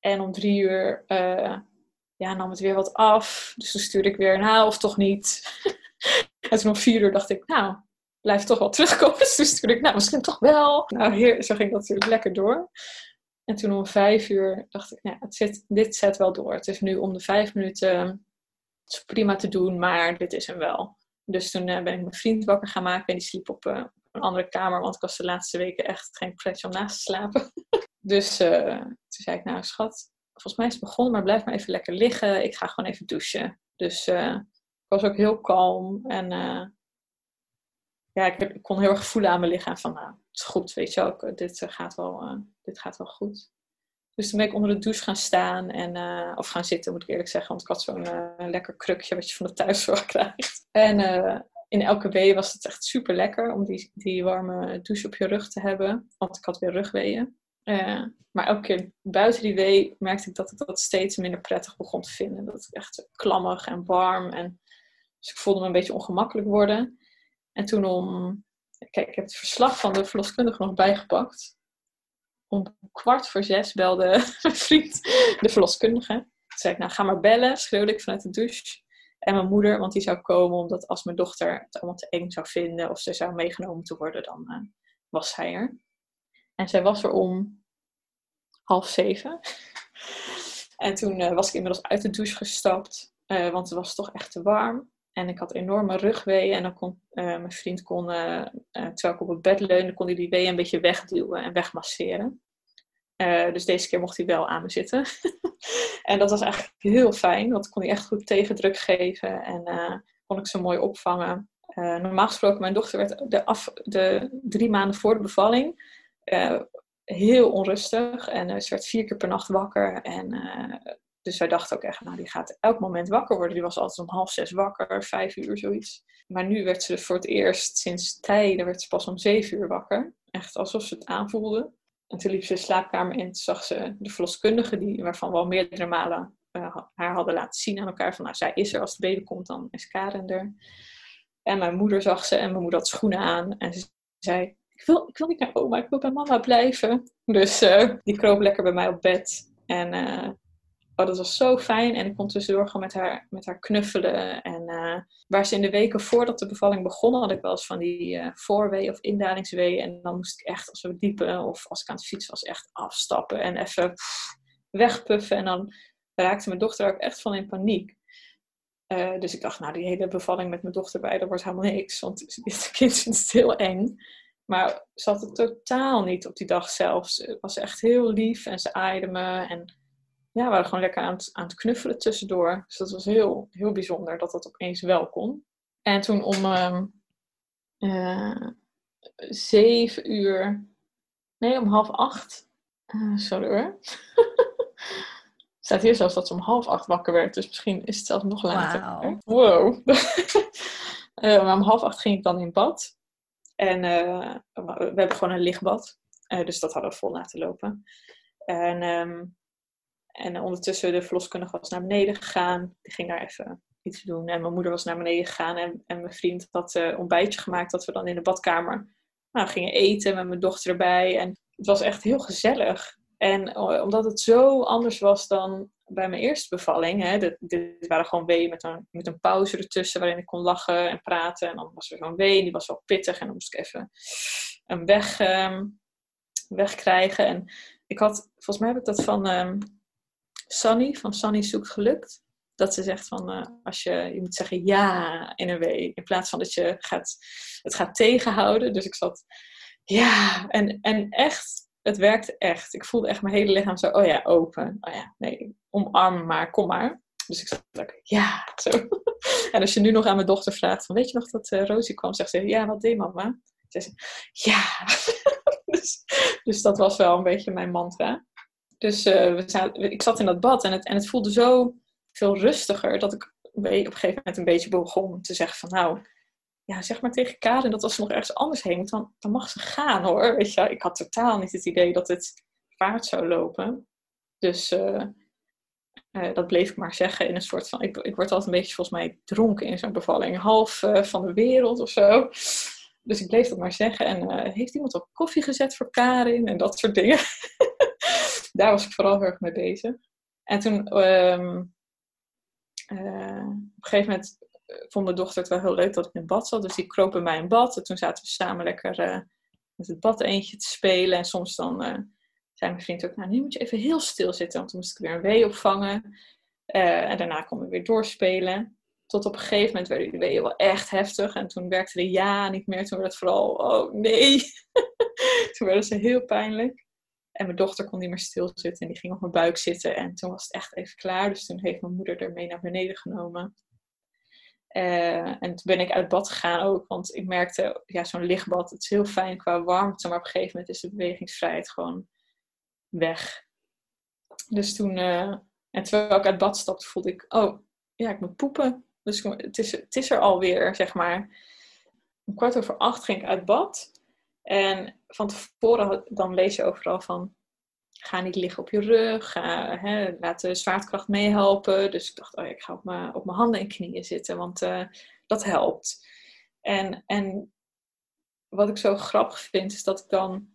en om drie uur ja, nam het weer wat af. Dus toen stuurde ik weer, nou, of toch niet. (laughs) en toen om vier uur dacht ik, nou, blijft toch wel terugkomen. (laughs) Dus toen stuurde ik, nou, misschien toch wel. Nou, hier, zo ging dat natuurlijk lekker door. En toen om vijf uur dacht ik, ja, het dit zet wel door. Het is nu om de vijf minuten het is prima te doen, maar dit is hem wel. Dus toen uh, ben ik mijn vriend wakker gaan maken en die sliep op uh, een andere kamer, want ik was de laatste weken echt geen pretje om naast te slapen. (laughs) dus uh, toen zei ik, nou schat, volgens mij is het begonnen, maar blijf maar even lekker liggen. Ik ga gewoon even douchen. Dus ik was ook heel kalm en ja, ik, kon heel erg voelen aan mijn lichaam van, nou, het is goed, weet je ook, dit, gaat wel, dit gaat wel goed. Dus toen ben ik onder de douche gaan staan en, of gaan zitten, moet ik eerlijk zeggen. Want ik had zo'n lekker krukje wat je van de thuiszorg (laughs) krijgt. En in elke wee was het echt super lekker om die, die warme douche op je rug te hebben. Want ik had weer rugweeën. maar elke keer buiten die wee merkte ik dat ik dat steeds minder prettig begon te vinden. Dat ik echt klammig en warm. En, dus ik voelde me een beetje ongemakkelijk worden. En toen om... Kijk, ik heb het verslag van de verloskundige nog bijgepakt om kwart voor zes belde (laughs) mijn vriend, de verloskundige. Toen zei ik, nou ga maar bellen, schreeuwde ik vanuit de douche. En mijn moeder, want die zou komen omdat als mijn dochter het allemaal te eng zou vinden of ze zou meegenomen te worden, dan uh, was zij er. En zij was er om half zeven. (laughs) en toen uh, was ik inmiddels uit de douche gestapt, uh, want het was toch echt te warm. En ik had enorme rugweeën en dan kon mijn vriend, kon, terwijl ik op het bed leunde, kon hij die weeën een beetje wegduwen en wegmasseren. Dus deze keer mocht hij wel aan me zitten. (laughs) en dat was eigenlijk heel fijn, want kon hij echt goed tegendruk geven en kon ik ze mooi opvangen. Normaal gesproken, mijn dochter werd de, af, de drie maanden voor de bevalling heel onrustig. En ze werd vier keer per nacht wakker. En, dus wij dachten ook echt, nou die gaat elk moment wakker worden. Die was altijd om half zes wakker, vijf uur zoiets. Maar nu werd ze voor het eerst sinds tijden, werd ze pas om zeven uur wakker. Echt alsof ze het aanvoelde. En toen liep ze de slaapkamer in, zag ze de verloskundige, die, waarvan we al meerdere malen uh, haar hadden laten zien aan elkaar. Van nou, zij is er, als de baby komt, dan is Karen er. En mijn moeder zag ze en mijn moeder had schoenen aan. En ze zei, ik wil, ik wil niet naar oma, ik wil bij mama blijven. Dus uh, die kroop lekker bij mij op bed. En uh, Oh, dat was zo fijn. En ik kon tussendoor gewoon met haar, met haar knuffelen. En uh, waar ze in de weken voordat de bevalling begon, had ik wel eens van die uh, voorwee of indalingswee. En dan moest ik echt, als we diepen of als ik aan het fietsen was, echt afstappen en even wegpuffen. En dan raakte mijn dochter ook echt van in paniek. Uh, dus ik dacht, nou, die hele bevalling met mijn dochter bij, dat wordt helemaal niks. Want dit kind het heel eng. Maar ze had het totaal niet op die dag zelf. Ze was echt heel lief en ze aaide me. En ja, we waren gewoon lekker aan het, aan het knuffelen tussendoor. Dus dat was heel, heel bijzonder dat dat opeens wel kon. En toen om uh, zeven uur, nee, om half acht. Uh, sorry hoor. (laughs) staat hier zelfs dat ze om half acht wakker werd, dus misschien is het zelfs nog later. Wow. (laughs) uh, om half acht ging ik dan in bad. En we hebben gewoon een lichtbad. dus dat hadden we vol laten lopen. En um, en ondertussen de verloskundige was naar beneden gegaan. Die ging daar even iets doen. En mijn moeder was naar beneden gegaan. En, en mijn vriend had uh, ontbijtje gemaakt. Dat we dan in de badkamer nou, gingen eten met mijn dochter erbij. En het was echt heel gezellig. En uh, omdat het zo anders was dan bij mijn eerste bevalling. Hè, dit, dit waren gewoon weeën met een, met een pauze ertussen. Waarin ik kon lachen en praten. En dan was er zo'n wee. Die was wel pittig. En dan moest ik even een weg, um, wegkrijgen. En ik had, volgens mij heb ik dat van... Um, Sunny van Sunny zoekt gelukt. Dat ze zegt van, uh, als je, je moet zeggen ja in een wee. In plaats van dat je gaat, het gaat tegenhouden. Dus ik zat, ja. En, en echt, het werkte echt. Ik voelde echt mijn hele lichaam zo, oh ja, open. Oh ja, nee, omarm maar, kom maar. Dus ik zat ja, zo. (laughs) En als je nu nog aan mijn dochter vraagt, van, weet je nog dat uh, Rosie kwam? Zegt ze, ja, wat deed mama? Ze, ja. (laughs) dus, dus, dat was wel een beetje mijn mantra. Dus uh, we zaten, ik zat in dat bad en het, en het voelde zo veel rustiger dat ik op een gegeven moment een beetje begon te zeggen van, nou, ja, zeg maar tegen Karen dat als ze nog ergens anders heen moet, dan, dan mag ze gaan hoor. Weet je, ik had totaal niet het idee dat het vaart zou lopen. Dus uh, uh, dat bleef ik maar zeggen in een soort van. Ik, ik word altijd een beetje volgens mij dronken in zo'n bevalling. Half van de wereld of zo. Dus ik bleef dat maar zeggen. En heeft iemand op koffie gezet voor Karin? En dat soort dingen. (laughs) Daar was ik vooral heel erg mee bezig. En toen, um, op een gegeven moment vond mijn dochter het wel heel leuk dat ik in bad zat. Dus die kroop bij mij in bad. En toen zaten we samen lekker uh, met het bad eentje te spelen. En soms dan uh, zei mijn vriend ook, nou nu moet je even heel stil zitten. Want toen moest ik weer een wee opvangen. En daarna kon ik weer doorspelen. Tot op een gegeven moment werden die weeën wel echt heftig. En toen werkte de ja niet meer. Toen werd het vooral, oh nee. (laughs) toen werden ze heel pijnlijk. En mijn dochter kon niet meer stilzitten en die ging op mijn buik zitten. En toen was het echt even klaar. Dus toen heeft mijn moeder er mee naar beneden genomen. Uh, en toen ben ik uit bad gegaan ook, want ik merkte, ja, zo'n lichtbad, het is heel fijn qua warmte, maar op een gegeven moment is de bewegingsvrijheid gewoon weg. Dus toen, uh, en terwijl ik uit bad stapte, voelde ik, oh, ja, ik moet poepen. Dus het is, het is er alweer, zeg maar. Om kwart over acht ging ik uit bad. En van tevoren, dan lees je overal van, ga niet liggen op je rug, hè, laat de zwaartekracht meehelpen. Dus ik dacht, oh ik ga op mijn, op mijn handen en knieën zitten, want uh, dat helpt. En, en wat ik zo grappig vind, is dat ik dan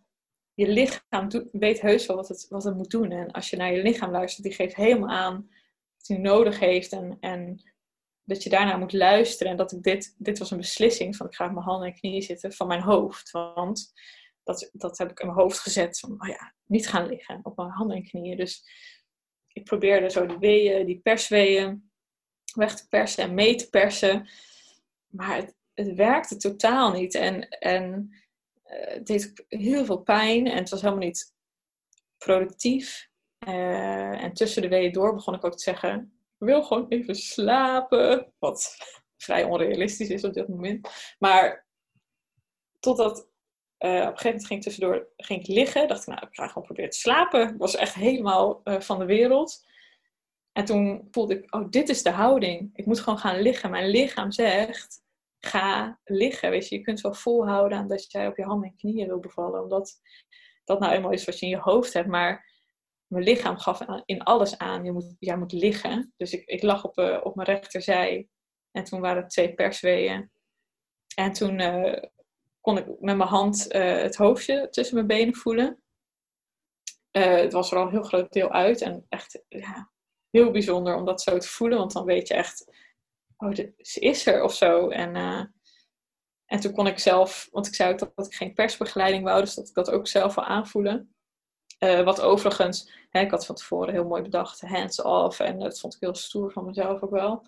je lichaam weet heus wel wat het, wat het moet doen. En als je naar je lichaam luistert, die geeft helemaal aan wat hij nodig heeft. En, en dat je daarna moet luisteren. En dat ik dit, dit was een beslissing van ik ga op mijn handen en knieën zitten van mijn hoofd. Want dat, dat heb ik in mijn hoofd gezet. Van, oh ja, niet gaan liggen op mijn handen en knieën. Dus ik probeerde zo die weeën, die persweeën weg te persen en mee te persen. Maar het, het werkte totaal niet. En, en uh, het deed heel veel pijn. En het was helemaal niet productief. Uh, en tussen de weeën door begon ik ook te zeggen... Wil gewoon even slapen. Wat (laughs) vrij onrealistisch is op dit moment. Maar totdat uh, op een gegeven moment ging ik tussendoor ging ik liggen. Dacht ik, nou, ik ga gewoon proberen te slapen. Ik was echt helemaal uh, van de wereld. En toen voelde ik, oh, dit is de houding. Ik moet gewoon gaan liggen. Mijn lichaam zegt, ga liggen. Weet je, je kunt wel volhouden aan dat jij op je handen en knieën wil bevallen. Omdat dat nou eenmaal is wat je in je hoofd hebt. Maar mijn lichaam gaf in alles aan, je moet, jij moet liggen. Dus ik, ik lag op, uh, op mijn rechterzij. En toen waren het twee persweeën. En toen kon ik met mijn hand uh, het hoofdje tussen mijn benen voelen. Het was er al een heel groot deel uit en echt ja, heel bijzonder om dat zo te voelen, want dan weet je echt, oh, ze is er of zo. En, en toen kon ik zelf, want ik zei ook dat, ik geen persbegeleiding wou, dus dat ik dat ook zelf wil aanvoelen. Wat overigens, hè, ik had van tevoren heel mooi bedacht, hands off, en dat vond ik heel stoer van mezelf ook wel.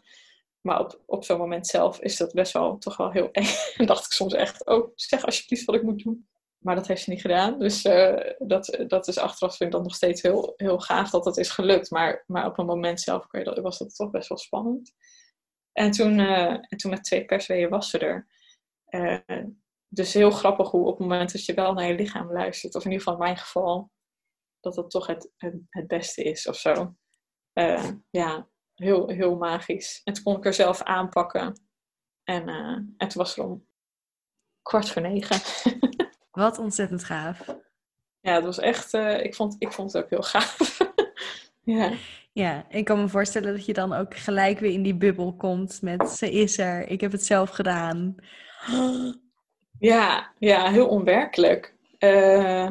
Maar op, op zo'n moment zelf is dat best wel toch wel heel eng. (laughs) En dacht ik soms echt, oh, zeg alsjeblieft wat ik moet doen. Maar dat heeft ze niet gedaan. Dus uh, dat, dat is achteraf vind ik dan nog steeds heel, heel gaaf dat dat is gelukt. Maar, maar op een moment zelf was dat toch best wel spannend. En toen, uh, en toen met twee persweeën was ze er. Dus heel grappig hoe op het moment dat je wel naar je lichaam luistert, of in ieder geval in mijn geval, dat dat toch het, het, het beste is of zo. ja, heel, heel magisch. En toen kon ik er zelf aanpakken. En, uh, en toen was het om kwart voor negen. (laughs) Wat ontzettend gaaf. Ja, het was echt, uh, ik, vond, ik vond het ook heel gaaf. (laughs) ja. ja, ik kan me voorstellen dat je dan ook gelijk weer in die bubbel komt met ze is er, ik heb het zelf gedaan. (gasps) Ja, ja heel onwerkelijk. Uh,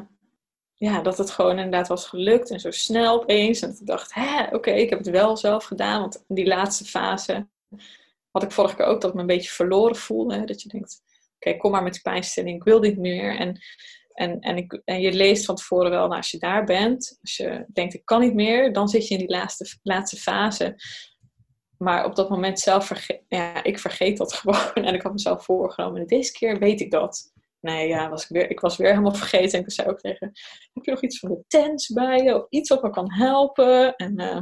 ja, dat het gewoon inderdaad was gelukt en zo snel opeens. En ik dacht, hè, oké, ik heb het wel zelf gedaan. Want die laatste fase had ik vorige keer ook dat ik me een beetje verloren voelde. Dat je denkt, oké, kom maar met die pijnstelling, ik wil dit meer. En, en, en, ik, en je leest van tevoren wel, nou, als je daar bent, als je denkt, ik kan niet meer, dan zit je in die laatste, laatste fase. Maar op dat moment zelf, ja, ik vergeet dat (laughs) gewoon. En ik had mezelf voorgenomen, en deze keer weet ik dat nee, ja, was ik, weer, ik was weer helemaal vergeten. En ik zei ook tegen, heb je nog iets van de tents bij je? Of iets wat me kan helpen? En uh,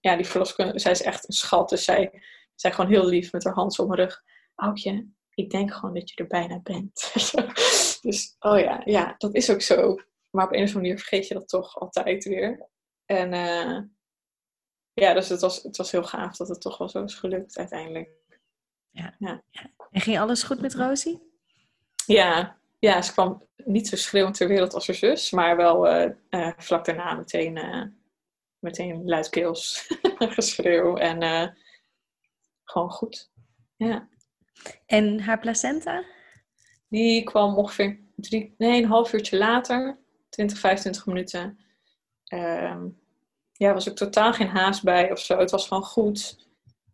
ja, die verloskundige, zij is echt een schat. Dus zij zei gewoon heel lief met haar hand op mijn rug. Oudje, ik denk gewoon dat je er bijna bent. (laughs) dus, oh ja, ja, dat is ook zo. Maar op een of andere manier vergeet je dat toch altijd weer. En uh, ja, dus het was, het was heel gaaf dat het toch wel zo is gelukt uiteindelijk. Ja. ja. En ging alles goed met Rosie? Ja, ja, ze kwam niet zo schreeuwend ter wereld als haar zus, maar wel uh, uh, vlak daarna meteen, uh, meteen luidkeels (laughs) geschreeuw en gewoon goed. Ja. En haar placenta? Die kwam ongeveer drie, nee, een half uurtje later, 20, 25 minuten. Um, ja, was ook totaal geen haast bij of zo. Het was gewoon goed.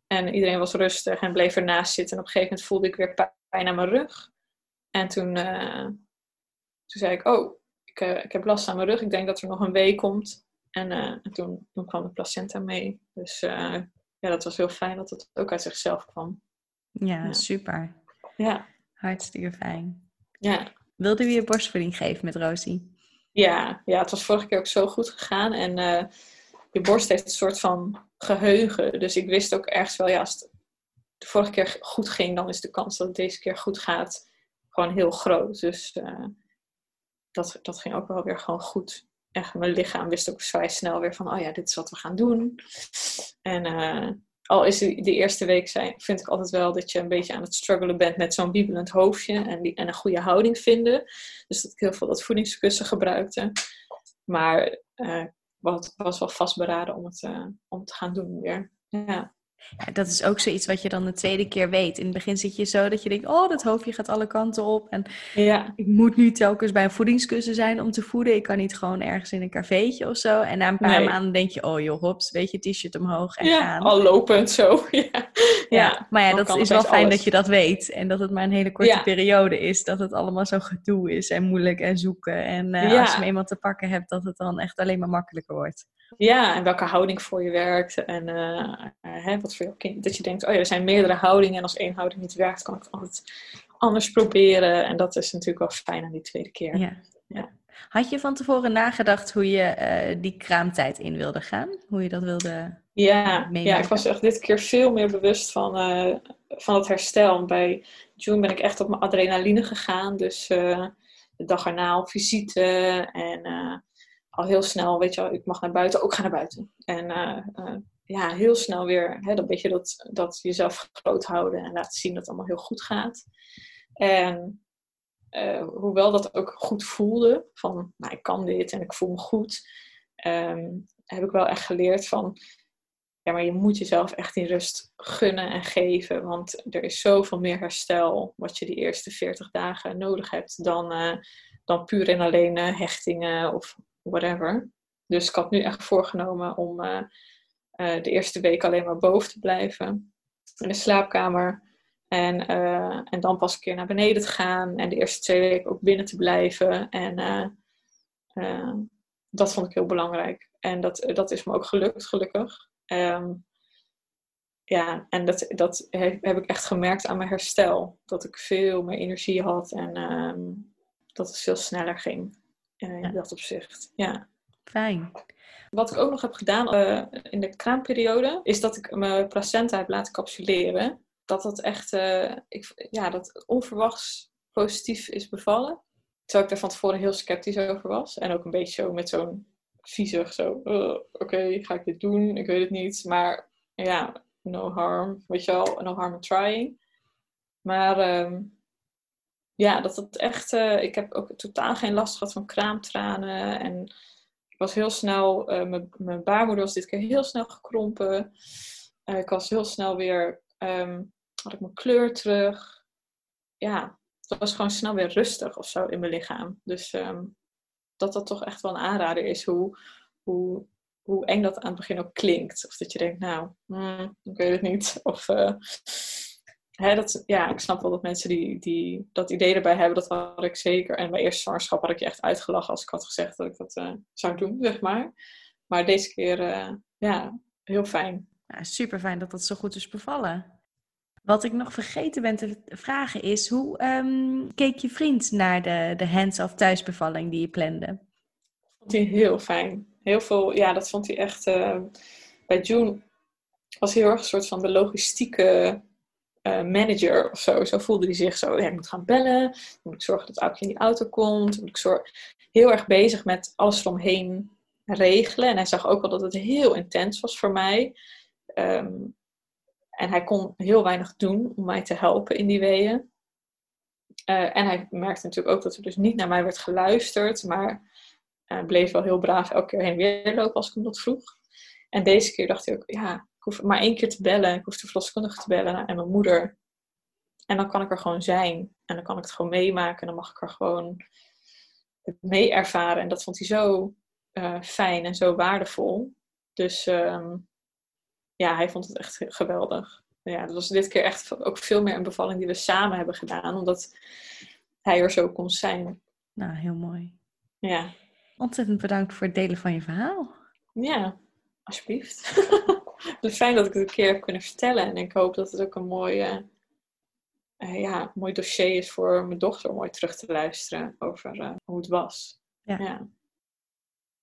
En iedereen was rustig en bleef ernaast zitten. En op een gegeven moment voelde ik weer pijn aan mijn rug. En toen, uh, toen zei ik, oh, ik, uh, ik, heb last aan mijn rug. Ik denk dat er nog een week komt. En, uh, en toen, toen kwam de placenta mee. Dus ja, dat was heel fijn dat het ook uit zichzelf kwam. Ja, ja. super. Ja. Hartstikke fijn. Ja. Wilde u je borstvoeding geven met Rosie? Ja, ja, het was vorige keer ook zo goed gegaan. En je borst heeft een soort van geheugen. Dus ik wist ook ergens wel, ja, als het de vorige keer goed ging, dan is de kans dat het deze keer goed gaat gewoon heel groot. Dus uh, dat, dat ging ook wel weer gewoon goed. Echt, mijn lichaam wist ook vrij snel weer van, oh ja, dit is wat we gaan doen. En uh, al is de, eerste week zijn, vind ik altijd wel dat je een beetje aan het struggelen bent met zo'n wiebelend hoofdje en, die, en een goede houding vinden. Dus dat ik heel veel dat voedingskussen gebruikte. Maar uh, was, was wel vastberaden om het, om te gaan doen weer. Ja. Ja, dat is ook zoiets wat je dan de tweede keer weet. In het begin zit je zo dat je denkt, oh, dat hoofdje gaat alle kanten op. En ja. ik moet nu telkens bij een voedingskussen zijn om te voeden. Ik kan niet gewoon ergens in een cafeetje of zo. En na een paar Nee. maanden denk je, oh joh, hops, weet je, t-shirt omhoog en ja, gaan. al lopend zo. (laughs) ja. Ja, Ja, maar ja, dat is wel fijn alles. dat je dat weet. En dat het maar een hele korte periode is. Dat het allemaal zo gedoe is en moeilijk en zoeken. En eh, als je hem eenmaal te pakken hebt, dat het dan echt alleen maar makkelijker wordt. Ja, en welke houding voor je werkt. En eh, hè, wat voor jouw kind. Dat je denkt, oh ja, er zijn meerdere houdingen. En als één houding niet werkt, kan ik het altijd anders proberen. En dat is natuurlijk wel fijn aan die tweede keer. Ja. Ja. Had je van tevoren nagedacht hoe je eh, die kraamtijd in wilde gaan? Hoe je dat wilde... Ja, ja, ik was echt dit keer veel meer bewust van, eh, van het herstel. Bij June ben ik echt op mijn adrenaline gegaan. Dus eh, de dag erna al visite. En al heel snel, weet je wel, ik mag naar buiten, ook ga naar buiten. En ja, heel snel weer hè, dat beetje dat, dat jezelf groot houden en laten zien dat het allemaal heel goed gaat. En eh, hoewel dat ook goed voelde, van nou, ik kan dit en ik voel me goed, ehm, heb ik wel echt geleerd van, ja, maar je moet jezelf echt die rust gunnen en geven, want er is zoveel meer herstel wat je die eerste 40 dagen nodig hebt dan, eh, dan puur en alleen eh, hechtingen of whatever. Dus ik had nu echt voorgenomen om eh, de eerste week alleen maar boven te blijven in de slaapkamer. En, eh, en dan pas een keer naar beneden te gaan. En de eerste twee weken ook binnen te blijven. En eh, dat vond ik heel belangrijk. En dat, dat is me ook gelukt, gelukkig. Ehm, ja, en dat, dat heb, heb ik echt gemerkt aan mijn herstel. Dat ik veel meer energie had en ehm, dat het veel sneller ging. in Ja. dat opzicht. Ja. Fijn. Wat ik ook nog heb gedaan eh, in de kraamperiode, is dat ik mijn placenta heb laten capsuleren. Dat dat echt, eh, ik, ja, dat onverwachts positief is bevallen. Terwijl ik er van tevoren heel sceptisch over was. En ook een beetje zo met zo'n viezig, zo, "Uh, oké, ga ik dit doen? Ik weet het niet. Maar ja, no harm, weet je wel, no harm in trying. Maar ehm, ja, dat het echt, eh, ik heb ook totaal geen last gehad van kraamtranen. En ik was heel snel, eh, mijn- mijn baarmoeder was dit keer heel snel gekrompen. Eh, ik was heel snel weer, ehm, had ik mijn kleur terug. Ja, het was gewoon snel weer rustig of zo in mijn lichaam. Dus ehm, dat dat toch echt wel een aanrader is hoe, hoe, hoe eng dat aan het begin ook klinkt. Of dat je denkt, nou, hmm, ik weet het niet. Of eh, hè, dat, ja, ik snap wel dat mensen die, die dat idee erbij hebben, dat had ik zeker. En mijn eerste zwangerschap had ik je echt uitgelachen als ik had gezegd dat ik dat eh, zou doen, zeg maar. Maar deze keer, eh, ja, heel fijn. Ja, super fijn dat dat zo goed is bevallen. Wat ik nog vergeten ben te vragen is, hoe ehm, keek je vriend naar de, de hands-off thuisbevalling die je plande? vond hij heel fijn. Heel veel, ja, dat vond hij echt. eh, bij June was heel erg een soort van de logistieke eh, manager of zo. Zo voelde hij zich zo. Ja, ik moet gaan bellen. Dan moet ik zorgen dat Aukje in die auto komt. Moet ik zorgen... Heel erg bezig met alles eromheen regelen. En hij zag ook wel dat het heel intens was voor mij. Ehm, en hij kon heel weinig doen om mij te helpen in die weeën. Eh, en hij merkte natuurlijk ook dat er dus niet naar mij werd geluisterd. Maar hij bleef wel heel braaf elke keer heen en weer lopen als ik hem dat vroeg. En deze keer dacht hij ook, ja, ik hoef maar één keer te bellen. Ik hoef de verloskundige te bellen en mijn moeder. En dan kan ik er gewoon zijn. En dan kan ik het gewoon meemaken. En dan mag ik er gewoon mee ervaren. En dat vond hij zo uh, fijn en zo waardevol. Dus ehm, ja, hij vond het echt geweldig. Ja, dat was dit keer echt ook veel meer een bevalling die we samen hebben gedaan. Omdat hij er zo kon zijn. Nou, heel mooi. Ja. Ontzettend bedankt voor het delen van je verhaal. Ja, alsjeblieft. (laughs) (laughs) het is fijn dat ik het een keer heb kunnen vertellen. En ik hoop dat het ook een mooi, uh, ja, mooi dossier is voor mijn dochter om mooi terug te luisteren over uh, hoe het was. Ja. ja.